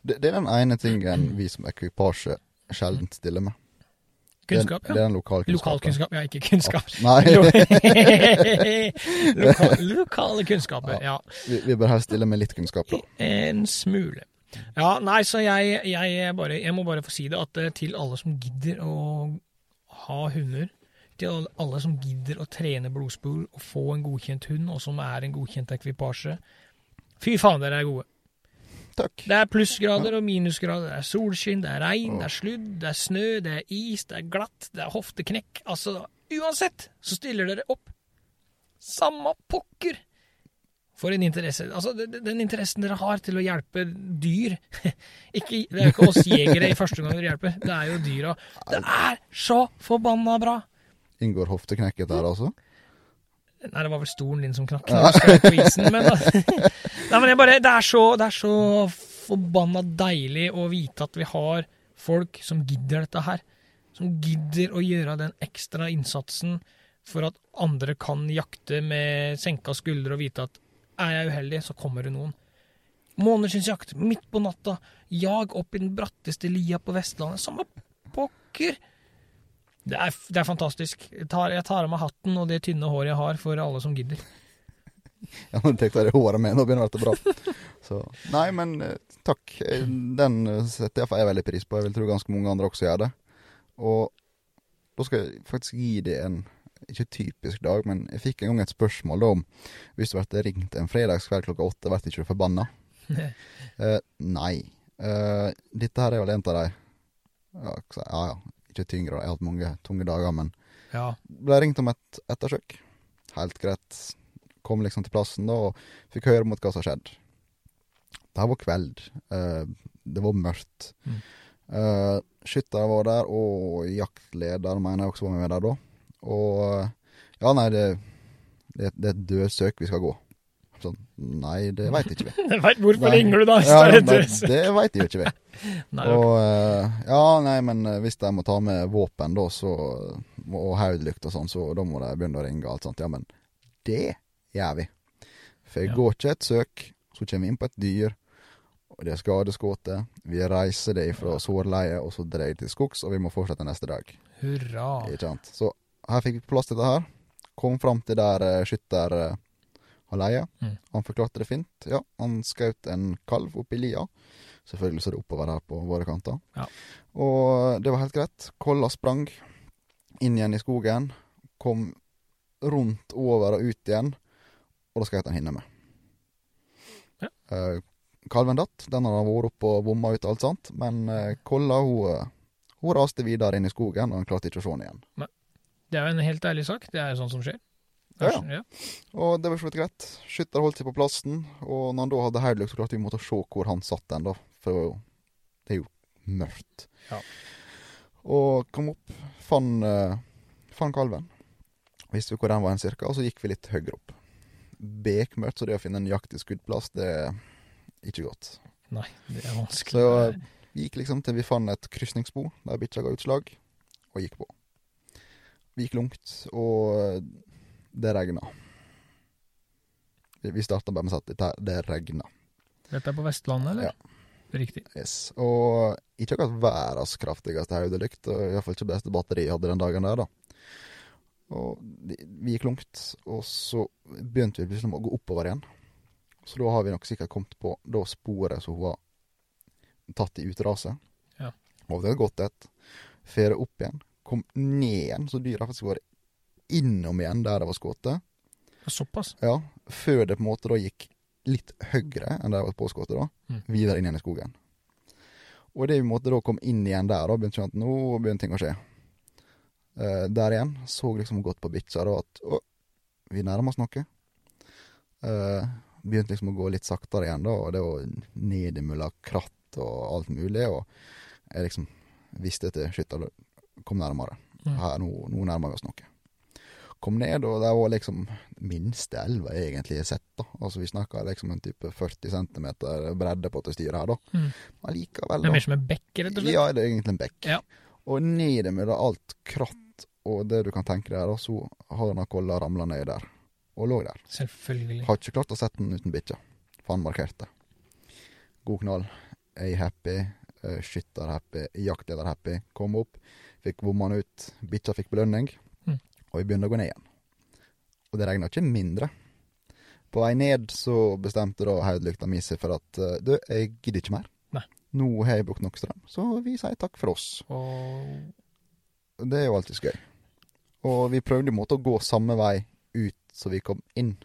Speaker 2: Det, det er den ene tingen vi som ekvipasje sjelden stiller med.
Speaker 1: kunnskap.
Speaker 2: ja. det er den lokalkunnskapen.
Speaker 1: Lokalkunnskap, ja, ikke kunnskap.
Speaker 2: Nei,
Speaker 1: Lokal, lokale kunnskaper, ja.
Speaker 2: vi, vi bør helst stille med litt kunnskap, da.
Speaker 1: En smule. Ja, nei, så jeg, jeg, bare, jeg må bare få si det, at eh, til alle som gidder å ha hunder, til alle- som gidder å trene blodspor og få en godkjent hund, og som er en godkjent ekvipasje, fy faen, dere er gode.
Speaker 2: Takk.
Speaker 1: Det er plussgrader og minusgrader, det er solskinn, det er regn, det er sludd, det er snø, det er is, det er glatt, det er hofteknekk. Altså, uansett så stiller dere opp. Samme pokker! For en interesse. Altså, den, interessen dere har til å hjelpe dyr ikke, Det er jo ikke oss jegere i første gang dere hjelper, det er jo dyra. Det er så forbanna bra!
Speaker 2: Inngår hofteknekket der, altså?
Speaker 1: Nei, det var vel stolen din som knakk Ja. på isen, men. Nei, men jeg bare, det er, så, det er så forbanna deilig å vite at vi har folk som gidder dette her. Som gidder å gjøre den ekstra innsatsen for at andre kan jakte med senka skuldre og vite at er jeg uheldig, så kommer det noen. Måneskinnsjakt midt på natta. Jag opp i den bratteste lia på Vestlandet. Samme pokker! Det er, det er fantastisk. Jeg tar, jeg tar av meg hatten og det tynne håret jeg har, for alle som gidder.
Speaker 2: Ja, nå tenkte jeg det håret med, nå begynner det å bli bra. Så, nei, men eh, takk. Eh, Den eh, setter jeg, jeg veldig pris på. Jeg vil tro ganske mange andre også gjør det. Og da skal jeg faktisk gi det en ikke typisk dag, men jeg fikk en gang et spørsmål da om hvis du ble ringt en fredagskveld klokka åtte, ble ikke du forbanna? uh, nei. Uh, dette her er vel en av de ja, ja, ja, ikke tyngre, jeg har hatt mange tunge dager, men
Speaker 1: Ja.
Speaker 2: ble ringt om et ettersøk. Helt greit. Kom liksom til plassen da, og fikk høre mot hva som skjedde. Det her var kveld. Uh, det var mørkt.
Speaker 1: Mm.
Speaker 2: Uh, Skyttere var der, og jaktleder mener jeg også var med der da. Og ja, nei, det, det, det er et død søk vi skal gå. Sånn, nei, det veit ikke vi.
Speaker 1: Hvorfor ringer du da?
Speaker 2: Ja,
Speaker 1: det et
Speaker 2: nei, det veit jo ikke vi.
Speaker 1: Nei.
Speaker 2: Og eh, ja, nei, men eh, hvis de må ta med våpen da, så og haudlykt og sånn, så da må de begynne å ringe og alt sånt. Ja, men det gjør vi. For jeg
Speaker 1: Ja.
Speaker 2: går ikke et søk, så kommer vi inn på et dyr, og det er skadeskutt. Vi reiser det fra sårleie, og så dreier til skogs, og vi må fortsette neste dag.
Speaker 1: Hurra.
Speaker 2: Så her fikk vi på plass dette her. Kom fram til der uh, skytter uh, har leie.
Speaker 1: Mm.
Speaker 2: Han forklarte det fint. Ja, han skjøt en kalv oppi lia. Selvfølgelig så er det oppover her på våre kanter.
Speaker 1: Ja.
Speaker 2: Og det var helt greit. Kolla sprang inn igjen i skogen. Kom rundt, over og ut igjen. Og da skjøt han hinne med.
Speaker 1: Ja.
Speaker 2: Uh, kalven datt. Den hadde vært oppe og bomma ut alt sånt. Men eh, Kolla hun, eh, hun raste videre inn i skogen, og han klarte ikke å se henne igjen.
Speaker 1: Det er jo en helt ærlig sak. Det er jo sånn som skjer.
Speaker 2: Ja,
Speaker 1: ja.
Speaker 2: Og det var så vidt greit. Skytter holdt seg på plassen, og når han da hadde haudlykt, så klarte vi måtte se hvor han satt den, da. For det, er jo mørkt.
Speaker 1: Ja.
Speaker 2: Og kom opp, fant uh, fann kalven. Visste vi hvor den var en cirka, og så gikk vi litt høyere opp. Bekmørkt, så det å finne en jaktig skuddplass, det er ikke godt.
Speaker 1: Nei, det er vanskelig.
Speaker 2: Så eh, vi gikk liksom til vi fant et krysningsbo der bikkja ga utslag, og gikk på. Vi gikk langt, og eh, det regna. Vi- starta bare med å si at det regna.
Speaker 1: Dette er på Vestlandet, eller? Ja. Riktig.
Speaker 2: Yes. Og ikke akkurat verdens kraftigste hodelykt, og iallfall ikke beste batteri jeg hadde den dagen der, da. Og vi gikk langt, og så begynte vi plutselig å gå oppover igjen. Så da har vi nok sikkert kommet på da sporet som hun var tatt i utraset.
Speaker 1: Ja.
Speaker 2: Og det har gått et. Fere opp igjen. Kom ned igjen, så dyret har faktisk vært innom igjen der det var skutt.
Speaker 1: Såpass.
Speaker 2: Ja, før det på en måte da gikk litt høyere enn der det var påskutt, da,
Speaker 1: Mm.
Speaker 2: videre inn igjen i skogen. Og det vi måtte da kom inn igjen der, da begynte at nå begynte ting å skje. Eh, der igjen så liksom godt på bikkja da at å, vi nærmer oss noe. Eh, begynte liksom å gå litt saktere igjen da, og det var ned imellom kratt og alt mulig, og jeg liksom visste til skytter kom nærmere. Her, nå, nå nærmer vi oss noe. Kom ned, og det var liksom minste elva jeg egentlig har sett. da. Altså Vi snakka liksom en type 40 cm bredde på til styret her, da.
Speaker 1: Mm.
Speaker 2: Allikevel,
Speaker 1: Det er
Speaker 2: da.
Speaker 1: mer som en bekk, rett og slett?
Speaker 2: Ja, det er egentlig en bekk.
Speaker 1: Ja.
Speaker 2: Og ned med alt kratt og det du kan tenke deg, da, så har denne kolla ramla ned der. Og lå der.
Speaker 1: Selvfølgelig.
Speaker 2: Har ikke klart å sette den uten bikkja, for han markerte. God knall. Jeg happy. eh, Skytter happy. Jaktleder happy. Kom opp. Fikk bomma han ut. Bikkja fikk belønning.
Speaker 1: Mm.
Speaker 2: Og vi begynte å gå ned igjen. Og det regna ikke mindre. På vei ned så bestemte da hodelykta mi seg for at eh, du, jeg gidder ikke mer.
Speaker 1: Nei.
Speaker 2: Nå har jeg brukt nok strøm, så vi sier takk for oss.
Speaker 1: Og
Speaker 2: Det er jo alltids gøy. Og vi prøvde i måte å gå samme vei ut så vi kom inn.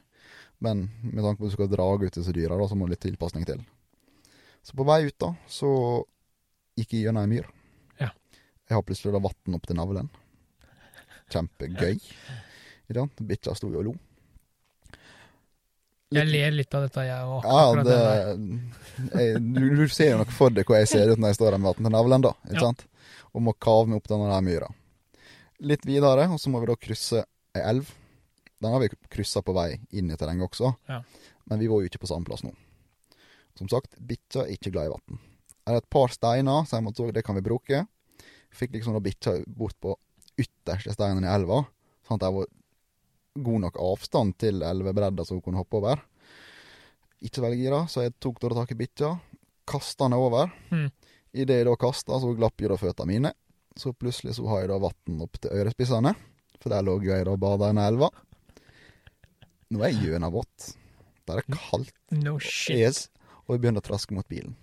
Speaker 2: Men med tanke på at du skal dra ut disse dyra, da, så må det litt tilpasning til. Så på vei ut, da, så gikk jeg gjennom ei myr.
Speaker 1: Ja.
Speaker 2: Jeg har plutselig da vann opp til navlen. Kjempegøy. Sant? Bikkja sto jo og lo.
Speaker 1: jeg ler litt av dette, jeg òg.
Speaker 2: Ja, det jeg, du, du ser jo nok for deg hva jeg ser ut når jeg står der med vann til navlen, da. Ikke
Speaker 1: Ja.
Speaker 2: sant? Og må kave meg opp denne der myra. Litt videre, og så må vi da krysse ei elv. Den har vi kryssa på vei inn i terrenget også,
Speaker 1: Ja.
Speaker 2: men vi var jo ikke på samme plass nå. Som sagt, bikkja er ikke glad i vann. Er det et par steiner, så jeg måtte det kan vi bruke. Fikk liksom da bikkja bort på ytterste steinen i elva, sånn at det var god nok avstand til elvebredda så hun kunne hoppe over. ikke veldig gira, så jeg tok da tak i bikkja, kasta den over.
Speaker 1: Mm.
Speaker 2: Idet jeg da kasta, så glapp jo da føttene mine. Så plutselig så har jeg da vann opp til ørespissene, for der lå jo jeg da og bada i elva. Nå er jeg gjennomvåt. Der er kaldt.
Speaker 1: No shit.
Speaker 2: Og vi begynner å traske mot bilen.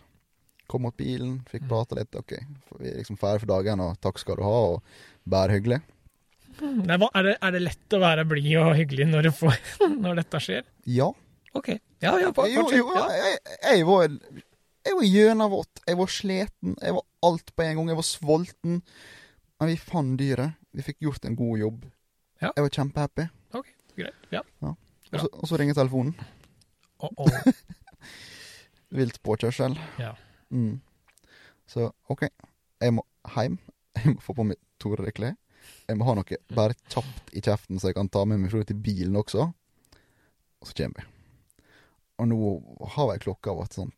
Speaker 2: Kom mot bilen, fikk prate litt. OK, vi er liksom ferdig for dagen, og takk skal du ha, og bare hyggelig.
Speaker 1: Nei, hva- er, det, er det lett å være blid og hyggelig når, du får, når dette skjer?
Speaker 2: Ja.
Speaker 1: OK. Ja, ja, på,
Speaker 2: Jo, jo,
Speaker 1: Ja.
Speaker 2: jeg, jeg var Jeg var gjennomvåt. Jeg var sliten. Jeg var alt på en gang. Jeg var sulten. Men vi fant dyret. Vi fikk gjort en god jobb.
Speaker 1: Ja.
Speaker 2: Jeg var kjempehappy.
Speaker 1: OK, greit. Ja.
Speaker 2: Så, og så ringer telefonen.
Speaker 1: Oh, oh.
Speaker 2: Vilt påkjørsel.
Speaker 1: Ja.
Speaker 2: Mm. Så OK, jeg må hjem. Jeg må få på meg Tore-klær. Jeg må ha noe bare kjapt i kjeften, så jeg kan ta med meg til bilen også. Og så kommer vi. Og nå har vel klokka vært sånn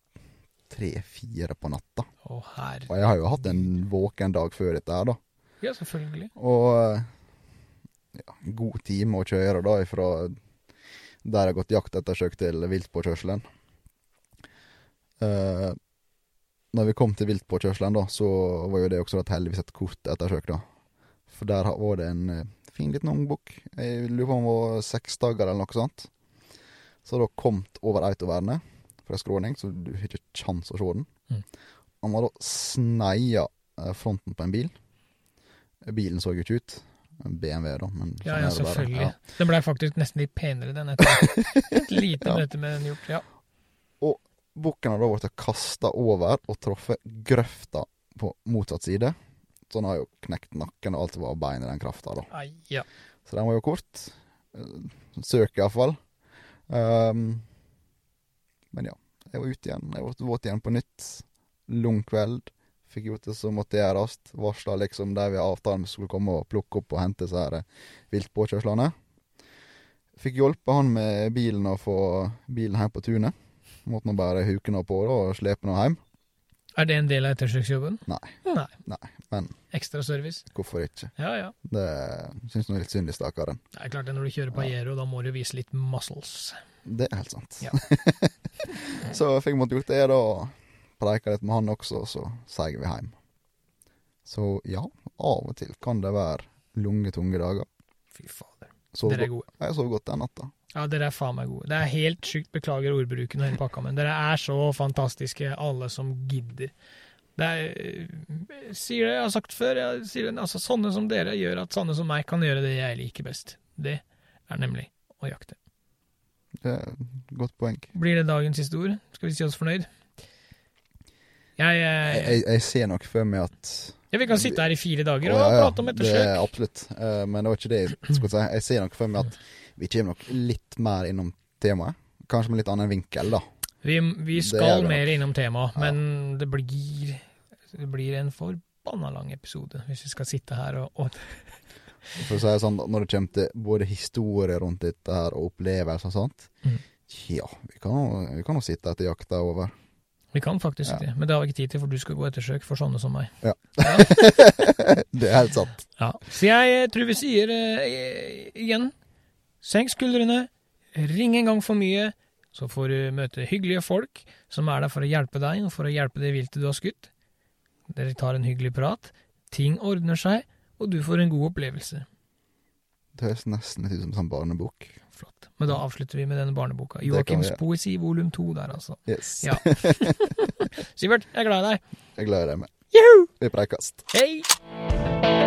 Speaker 2: tre-fire på natta.
Speaker 1: Å.
Speaker 2: Og jeg har jo hatt en våken dag før dette her, da.
Speaker 1: Ja, selvfølgelig.
Speaker 2: Og eh, ja, god time å kjøre da ifra der jeg har gått jaktettersøk til viltpåkjørselen. Uh, når vi kom til viltpåkjørselen, da, så var jo det også et heldigvis et kort ettersøk, da. For der var det en eh, fin liten ungbukk. Jeg lurer på om det var seks dager eller noe sånt. Så hadde hun kommet over autovernet fra skråning, så du har ikke kjangs å se den.
Speaker 1: Mm.
Speaker 2: Han da sneia eh, fronten på en bil. Bilen så jo ikke ut. BMW, da, men
Speaker 1: Ja,
Speaker 2: sånn
Speaker 1: ja, selvfølgelig.
Speaker 2: Ja.
Speaker 1: Den blei faktisk nesten litt penere, den etter et lite
Speaker 2: Ja.
Speaker 1: møte med den gjort. Ja.
Speaker 2: Bukken har da blitt kasta over og truffet grøfta på motsatt side. Så den har jo knekt nakken og alt som var av bein i den krafta, da.
Speaker 1: Ai, ja.
Speaker 2: Så den var jo kort. Eh, Søk, iallfall. Um, men ja, jeg var ute igjen. Jeg ble våt igjen på nytt. Lung kveld. Fikk gjort det som måtte gjøres. Varsla liksom der vi har avtalen med skulle komme og plukke opp og hente så her eh, viltpåkjørslene. Fikk hjulpet han med bilen og få bilen hjem på tunet. Måtte nå bare huke nå på da, og slepe noe hjem.
Speaker 1: Er det en del av ettersøksjobben?
Speaker 2: Nei.
Speaker 1: Nei.
Speaker 2: Nei, men
Speaker 1: Ekstra service?
Speaker 2: hvorfor ikke?
Speaker 1: Ja, ja.
Speaker 2: Det syns nå litt synd i stakkaren.
Speaker 1: Det er klart det når du kjører Pajero, da må du vise litt muscles.
Speaker 2: Det er helt sant.
Speaker 1: Ja.
Speaker 2: så fikk måtte gjort det, da. Preika litt med han også, og så seier vi hjem. Så ja, av og til kan det være lange, tunge dager.
Speaker 1: Fy fader. Dere er gode.
Speaker 2: Jeg sov godt den natta.
Speaker 1: Ja, dere er faen meg gode. Det er helt sjukt, beklager ordbruken og hele pakka, men dere er så fantastiske, alle som gidder. Det er, jeg sier det jeg har sagt før, jeg sier det, altså sånne som dere gjør at sånne som meg kan gjøre det jeg liker best. Det er nemlig å jakte.
Speaker 2: Det er et godt poeng.
Speaker 1: Blir det dagens siste ord? Skal vi si oss fornøyd? Jeg,
Speaker 2: Jeg,
Speaker 1: jeg,
Speaker 2: jeg, jeg ser nok for meg at
Speaker 1: ja, vi kan sitte her i fire dager
Speaker 2: Å,
Speaker 1: og
Speaker 2: ja, ja,
Speaker 1: prate om
Speaker 2: Det er absolutt. Eh, men det var ikke det jeg skulle si. Jeg ser nok for meg at vi kommer nok litt mer innom temaet. Kanskje med litt annen vinkel, da.
Speaker 1: Vi, vi skal mer innom temaet,
Speaker 2: Ja.
Speaker 1: men det blir, det blir en forbanna lang episode hvis vi skal sitte her og, og
Speaker 2: For å si det sånn, når det kommer til både historie rundt dette her og opplevelser og sånt,
Speaker 1: Mm.
Speaker 2: ja, vi kan jo- vi kan jo sitte etter jakta er over.
Speaker 1: Vi kan faktisk
Speaker 2: Ja.
Speaker 1: det, men det har vi ikke tid til, for du skal gå ettersøk for sånne som meg.
Speaker 2: Ja.
Speaker 1: Ja.
Speaker 2: Det er helt sant.
Speaker 1: Ja. Så jeg tror vi sier uh, igjen senk skuldrene, ring en gang for mye, så får du møte hyggelige folk som er der for å hjelpe deg og for å hjelpe det viltet du har skutt. Dere tar en hyggelig prat, ting ordner seg, og du får en god opplevelse.
Speaker 2: Det høres nesten ut som en sånn barnebok.
Speaker 1: Flott. Men da avslutter vi med denne barneboka. Joakims poesi volum to der, altså.
Speaker 2: Yes.
Speaker 1: Ja. Sivert, jeg er glad i deg.
Speaker 2: Jeg gleder meg.
Speaker 1: Juhu!
Speaker 2: Vi preikast.
Speaker 1: Hei!